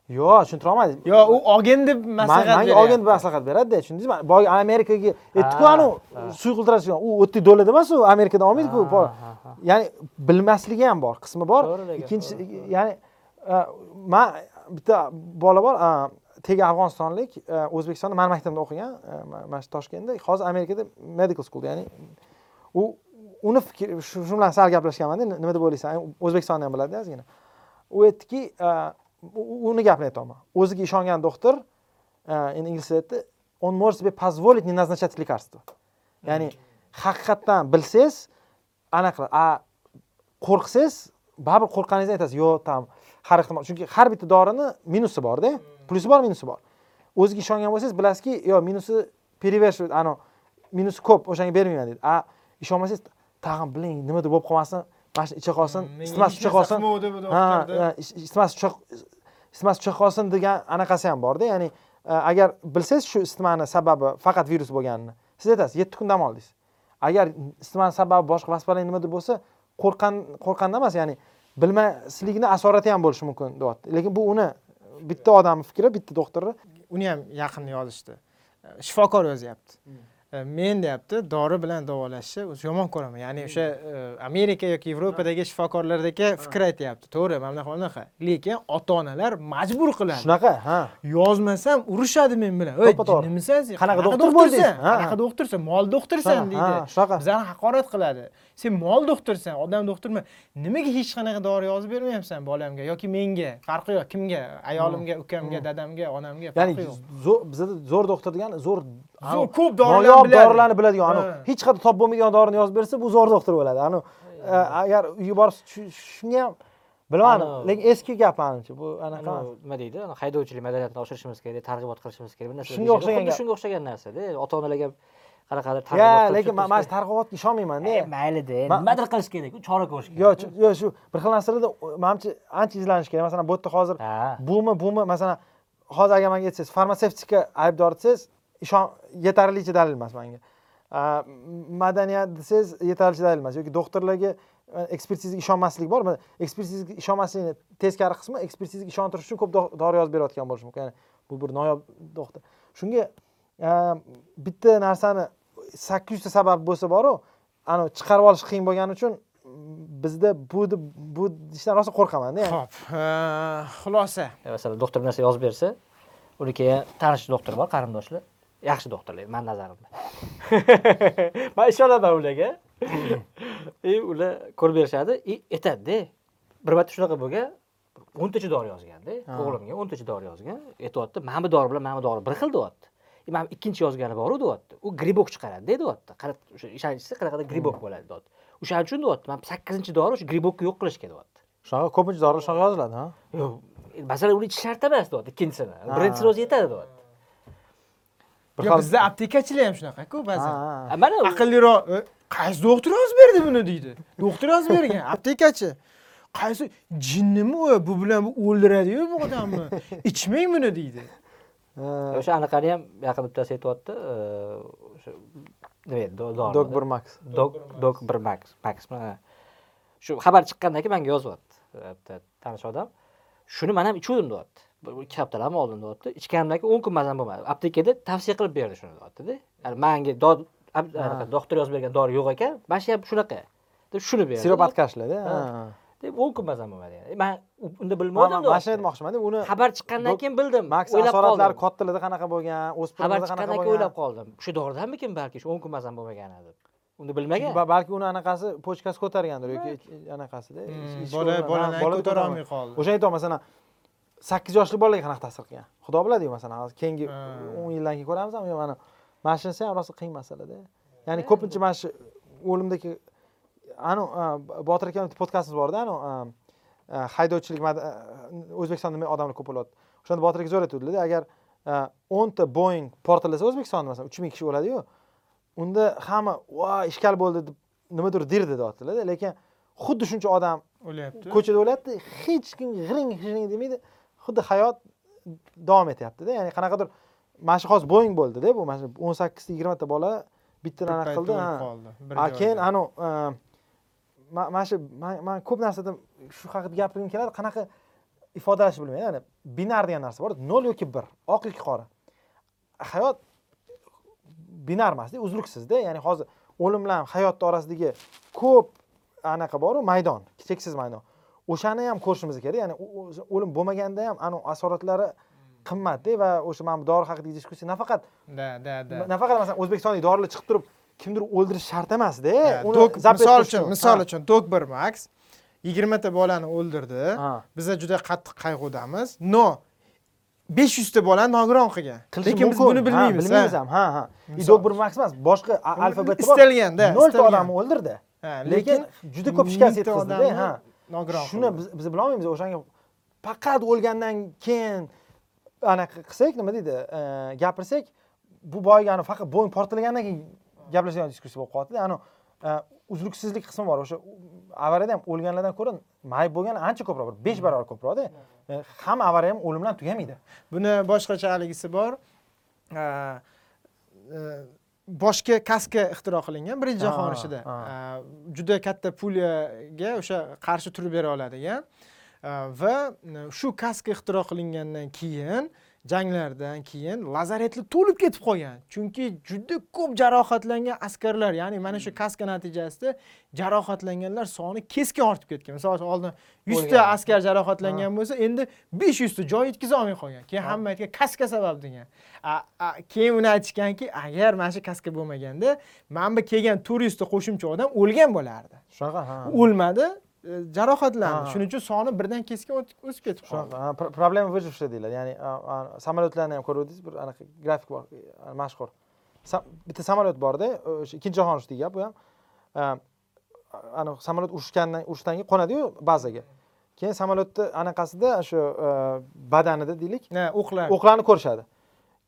yo'q tushuntira olmadim yo u olgin deb maslahat manga olgin deb maslahat beradida tushundingizmi? Boyagi amerikaga aytdiku ha. suyqiltiradigan u o'tdek do'lida emas u amerikada olmaydiku ya'ni bilmasligi ham bor qismi bor. Ikkinchi ya'ni a, man bitta bola bor tegi afg'onistonlik a, o'zbekistonda mani maktabimda o'qigan ma- mana shu toshkentda hozir amerikada medical schoolda ya'ni u uni fikri shu bilan sal gaplashganmanda nima deb o'ylaysan o'zbekistonni ham biladi ozgina u aytdiki uni gapni aytyapman o'ziga ishongan doktor e, endi ingliz tilida aytdi он может себе позволить не назначать лекарства ya'ni haqiqatdan bilsangiz anaqa qiladi a qo'rqsangiz baribir qo'rqqaningizni aytasiz yo'q там har ehtimol chunki har bitta dorini minusi borda plusi bor minusi bor. O'ziga ishongan bo'lsangiz bilasizki yo minusi перевешивает anavi minusi ko'p o'shanga bermayman deydi. A ishonmasangiz tag'in biling nimadir bo'lib qolmasin? Mana shu icha qolsin isitmasi hech tucha narsa qolsin. ha doktorda. ha, is- isitmasi tucha qolsin degan anaqasi ham borda ya'ni e, agar bilsangiz shu isitmani sababi faqat virus bo'lganini siz aytasiz yetti kun dam oldingiz. Agar isitmani sababi boshqa vоспаление nimadir bo'lsa qo'rqqan qo'rqqanda emas ya'ni bilmaslikni asorati ham bo'lishi mumkin deyapti. Lekin bu uni bitta odamni fikri bitta doktorni uni ham yaqin yozishdi. Shifokor yozyapti. E, men deyapti dori bilan davolashni o'zi yomon ko'raman. Ya'ni o'sha e, amerika yoki yevropadagi shifokorlardagi fikr aytyapti. To'g'ri mana bunaqa bunaqa. Lekin ota onalar majbur qiladi. Shunaqa ha. Yozmasam urishadi men bilan. Ey sen? Qanaqa doktor bo'ldingiz? Ha. qanaqa doktorsan? Mol doktorsan deydi. bizani haqorat qiladi sen mol doktorsan odam doktorman nimaga hech qanaqa dori yozib bermayapsan bolamga yoki menga? Farqi yo'q kimga? Ayolimga ukamga dadamga onamga ya'ni farqi yo'q. zo'r bizada zo'r doktor degani zo'r Zo'r, ko'p dorilarni noyob dorilarni biladigan anavi hech qayerda topib bo'lmaydigan dorini yozib bersa bu zo'r doktor bo'ladi anavi e, agar uyga borib shu- shunga ham bilmadim lekin eski gap manimcha bu anaqa. Emas. Nima deydi haydovchilik madaniyatini oshirishimiz kerak targ'ibot qilishimiz kerak bir narsa Shunga o'xshagan xuddi shunga o'xshagan narsada ota onalarga qanaqadir ya targ'ibot lekin man mana shu targ'ibotga ishonmaymanda E, maylida Ma- nimadir qilish kerak? Chora ko'rish kerak. Yo chu- yo shu bir xil narsalarda manimcha ancha izlanish kerak. Masalan bu yerda hozir bumi bumi masalan hozir agar manga aytsangiz farmatsevtika aybdor desangiz ishon yetarlicha dalil emas manga. Madaniyat desangiz yetarlicha dalil emas. Yoki doktorlarga e, ekspertizaga ishonmaslik bor. Ekspertizaga ishonmaslikni teskari qismi ekspertizaga ishontirish uchun ko'p do- dori yozib berayotgan bo'lishi mumkin. Ya'ni bu bir noyob doktor. Shunga bitta narsani sakkiz yuzta sabab bo'lsa boru anavi chiqarib olish qiyin bo'lgani uchun bizda bu deb- bu deyishdan rosa qo'rqamanda ya'ni ho'p xulosa. Masalan doktor bir narsa yozib bersa uni keyin tanish doktor bor qarindoshlar. Yaxshi doktorlar mani nazarimda. [LAUGHS] Man ishonaman ularga. [LAUGHS] И ular ko'rib berishadi и aytadida bir marta shunaqa bo'lgan o'ntacha dori yozganda o'g'limga o'ntacha dori yozgan aytyapti mana bu dori bilan mana bu dori bir xil deyapti mana ikkinchi yozgani boru deyapti. U gribok chiqaradi deyapti. O'sha ishonchisi qanaqadir gribok bo'ladi deyapti. O'shaning uchun deyapti mana sakkizinchi dori o'sha gribokni yo'q qilishga deyapti. Shunaqa ko'pincha dorilar shunaqa yoziladi ha? Yo'q masalan uni ichish shart emas deyapti ikkinchisini. Birinchisini o'zi yetadi deyapti. Bir Yo, xil bizda aptekachilar ham shunaqa-ku ba'zan. Mana aqlliroq "E, qaysi doktor yozib berdi buni? deydi. Doktor yozib bergan [LAUGHS] aptekachi. Qaysi jinnimi u bu bilan bu o'ldiradiyu bu odamni? Ichmang buni deydi. O'sha anaqani ham yaqin bittasi aytyapti e, o'sha nima edi do- dori dog bir max. Dog dog bir max maxmi shu xabar chiqqandan keyin menga yozyapti e, bitta tanish odam. Shuni man ham ichuvdim deyapti. Bir ikki haftalarmi oldin deyapti. Ichganimdan keyin o'n kun mazam bo'lmadi. Aptekada tavsiya qilib berdi shuni deyaptida manga doktor yozib bergan dori yo'q ekan mana shu ham shunaqa. Deb shuni berdi. Sirop откашлadi Ha. Deb o'n kun mazam bo'lmadi yani man unda bilmadim mana shuni aytmoqchimanda uni xabar chiqqandan keyin bildim o'ylab asoratlari qoldim. kattalarda qanaqa bo'lgan xabar o'spirinlarda qanaqa chiqqandan keyin o'ylab bo'lgan qoldim. Shu doridanmikin balki shu o'n kun mazam bo'lmagani deb uni bilmagan Ba- balki uni anaqasi pochkasi ko'targandir yoki anaqasida Hmm, bola bola ko'tarolmay ko'tarolmay. qoldi? O'shani aytyapman masalan sakkiz yoshli bolaga qanaqa ta'sir qilgan? Xudo biladiyu masalan hozir keyingi o'n yildan keyin ko'ramizmi yo mana mana shunisi ham rosa qiyin masalada ya'ni ko'pincha mana shu o'limdagi anu botir aka podkastimiz borda anu haydovchilik o'zbekistonda nima odamlar ko'p bo'lyapti. O'shanda botir aka zo'r aytuvdilarda agar o'nta boeing portlasa o'zbekistonda masalan uch ming kishi o'ladiyu unda hamma voy ishkal bo'ldi deb nimadir derdi deyaptilarda lekin xuddi shuncha odam o'lyapti. ko'chada o'lyapti hech kim g'iring g'iring demaydi xuddi hayot davom etyaptida. Ya'ni qanaqadir mana shu hozir boeing bo'ldida bu mana shu o'n sakkizta yigirmata bola bittadan anaqa qildi a keyin anavi mana shu man ko'p narsada shu haqida gapirgim keladi. Qanaqa ifodalashni bilmayman. Ya'ni binar degan narsa bor. Nol yoki bir. Oq yoki qora. Hayot binar emasda uzluksizda ya'ni hozir o'lim bilan hayotni orasidagi ko'p anaqa boru maydon cheksiz maydon. O'shani ham ko'rishimiz kerak. Ya'ni o'lim bo'lmaganda ham anavi asoratlari qimmatda va o'sha mana bu dori haqidagi diskussiya nafaqat da da da. nafaqat masalan o'zbekistonlik dorilar chiqib turib kimdir o'ldirish shart emasda dok misol uchun misol uchun dok bir max yigirmata bolani o'ldirdi. Biza juda qattiq qayg'udamiz. No besh yuzta bolani nogiron qilgan. Lekin biz buni bilmaymiz bilmaymiz ha. ham. Ha ha. Misol. idok bir max emas. Boshqa alfabet istalganda nolta odamni o'ldirdi. Lekin juda ko'p shikast yetkazdi ha. nogiron shuni biz bilolmaymiz o'shanga faqat o'lgandan keyin anaqa qilsak nima deydi e, gapirsak bu boyagi faqat bo'yin portlagandan keyin gaplashadigan diskussiya bo'lib qolyaptida. Ani e, uzluksizlik qismi bor. O'sha avariyada ham o'lganlardan ko'ra mayib bo'lgani ancha ko'proq bir besh barobar ko'proqda. E, hamma avariya ham o'lim bilan tugamaydi buni boshqachaligisi bor. A, e, boshga kaska ixtiro qilingan birinchi jahon urushida juda katta pulyaga o'sha qarshi turib bera oladigan. Va shu kaska ixtiro qilingandan keyin janglardan keyin lazaretlar to'lib ketib qolgan. Chunki juda ko'p jarohatlangan askarlar ya'ni mana shu kaska natijasida jarohatlanganlar soni keskin ortib ketgan. Misol uchun oldin yuzta askar jarohatlangan bo'lsa endi besh yuzta joy yetkaza olmay qolgan. Keyin Ha. hamma aytgan kaska sabab degan. Keyin uni aytishganki agar mana shu kaska bo'lmaganda mana bu kelgan to'rt yuzta qo'shimcha odam o'lgan bo'lardi. Shunaqa ha. O'lmadi jarohatlandi. Ha. shuning uchun soni birdan keskin o'sib ketib qoldi. problema выживший deyiladi. Ya'ni samolyotlarni ham ko'ruvdingiz bir anaqa grafik bor a, mashhur. Bitta samolyot borda o'sha ikkinchi jahon urushidagi gap bu ham. Samolyot urushgandan urushdan keyin qo'nadiyu bazaga. Keyin samolyotni anaqasida shu badanida deylik o'qlar. o'qlarni ko'rishadi.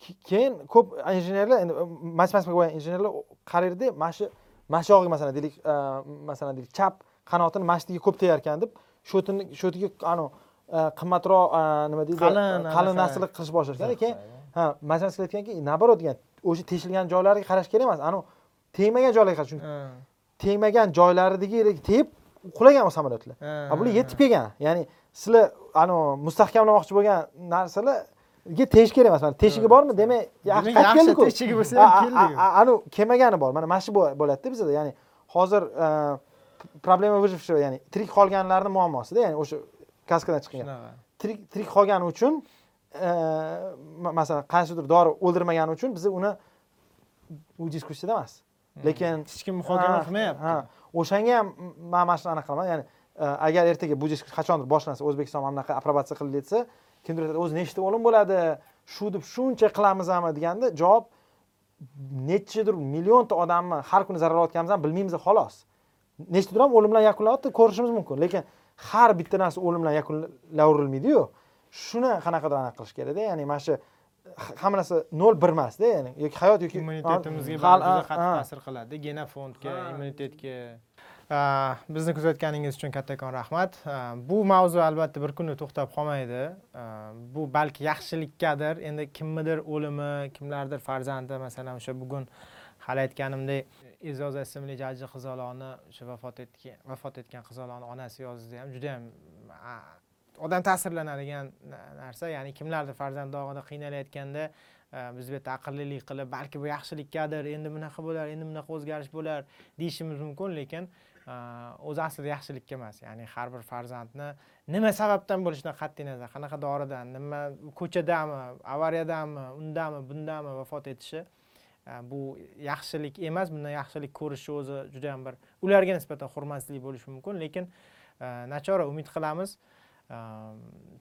Ke- keyin ko'p injenerlar endi matematika bo'lgan injenerlar qaraydi mana shu mana shu yog'iga masalan deylik masalan deylik chap qanotini yerga ko'p tegayotgan deb shotini shotiga anavi a, qimmatroq a, nima deydi? Qalin qalin anaqa. narsalar qilishni boshlashgan keyin ha matematika aytganki naоборот degan o'sha teshilgan joylariga qarash kerak emas anavi tegmagan joylarga qarash tegmagan joylaridagi tegib qulagan u samolyotlar a bular yetib kelgan. Ya'ni sizlar anavi mustahkamlamoqchi bo'lgan narsalarga tegish kerak emas. Mana teshigi bormi? demak yaxshi qaytib keldiku. teshigi bo'lsa ham keldik. anavi kelmagani bor. Mana mana shu bo'l- bo'ladida bizada. Ya'ni hozir e, problema выжившего ya'ni tirik qolganlarni muammosida ya'ni o'sha kaskadan chiqqan tirik tirik qolgani uchun e, ma- masalan qaysidir dori o'ldirmagani uchun biz uni u diskussiyada emas. Lekin hech kim muhokama qilmayapti. ha. O'shanga ham man mana shuni anaqa qilaman ya'ni e, agar ertaga bu diskussiya qachondir boshlansa o'zbekiston mana bunaqa aprobatsiya qildi desa kimdir aytadi o'zi nechta o'lim bo'ladi? Shu deb shuncha qilamizmi? deganda javob nechidir millionta odamni har kuni zarar olayotganimizni ham bilmaymiz xolos nechtadir ham o'lim bilan yakunlanyapti ko'rishimiz mumkin. Lekin har bitta narsa o'lim bilan yakunlaverilmaydiyu shuni qanaqadir anaqa qilish kerakda ya'ni mana shu hamma narsa nol bir emasda ya'ni yoki hayot yoki immunitetimizga juda qattiq ta'sir qiladi. Genofondga immunitetga. Bizni kuzatganingiz uchun kattakon rahmat. Bu mavzu albatta bir kunda to'xtab qolmaydi. Bu balki yaxshilikkadir. Endi kimnidir o'limi kimlardir farzandi masalan o'sha bugun hali aytganimdek e'zoz ismli jajji qizaloqni o'sha vafot etgan vafot etgan qizaloqni onasi yozdi ham. Juda yam odam ta'sirlanadigan narsa. Ya'ni kimlardir farzand dog'ida qiynalayotganda e, biz bu yerda aqllilik qilib balki bu yaxshilikkadir endi bunaqa bo'lar endi bunaqa o'zgarish bo'lar deyishimiz mumkin lekin e, o'zi aslida yaxshilikka emas. Ya'ni har bir farzandni nima sababdan bo'lishidan qat'iy nazar qanaqa doridan nima ko'chadami avariyadami undami bundami vafot etishi bu yaxshilik emas bundan yaxshilik ko'rishi o'zi juda yam bir ularga nisbatan hurmatsizlik bo'lishi mumkin lekin nachora umid qilamiz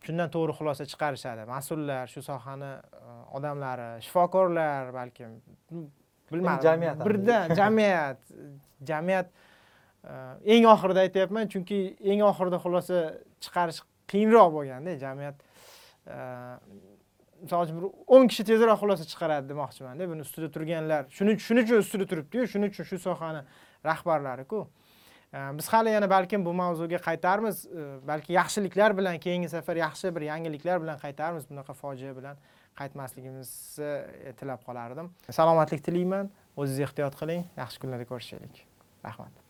shundan to'g'ri xulosa chiqarishadi mas'ullar shu sohani odamlari shifokorlar balkim bilmadim jamiyat ham birdan jamiyat jamiyat eng oxirida aytyapman chunki eng oxirida xulosa chiqarish qiyinroq bo'lganda jamiyat misol uchun bir o'n kishi tezroq xulosa chiqaradi demoqchimanda. Buni ustida turganlar shuning shuning uchun ustida turibdiyu shuning uchun shu sohani rahbarlariku. A, biz hali yana balkim bu mavzuga qaytarmiz. Balki yaxshiliklar bilan keyingi safar yaxshi bir yangiliklar bilan qaytarmiz. Bunaqa fojia bilan qaytmasligimizni e, tilab qolardim. Salomatlik tilayman. O'zingiz ehtiyot qiling. Yaxshi kunlarda ko'rishaylik. Rahmat.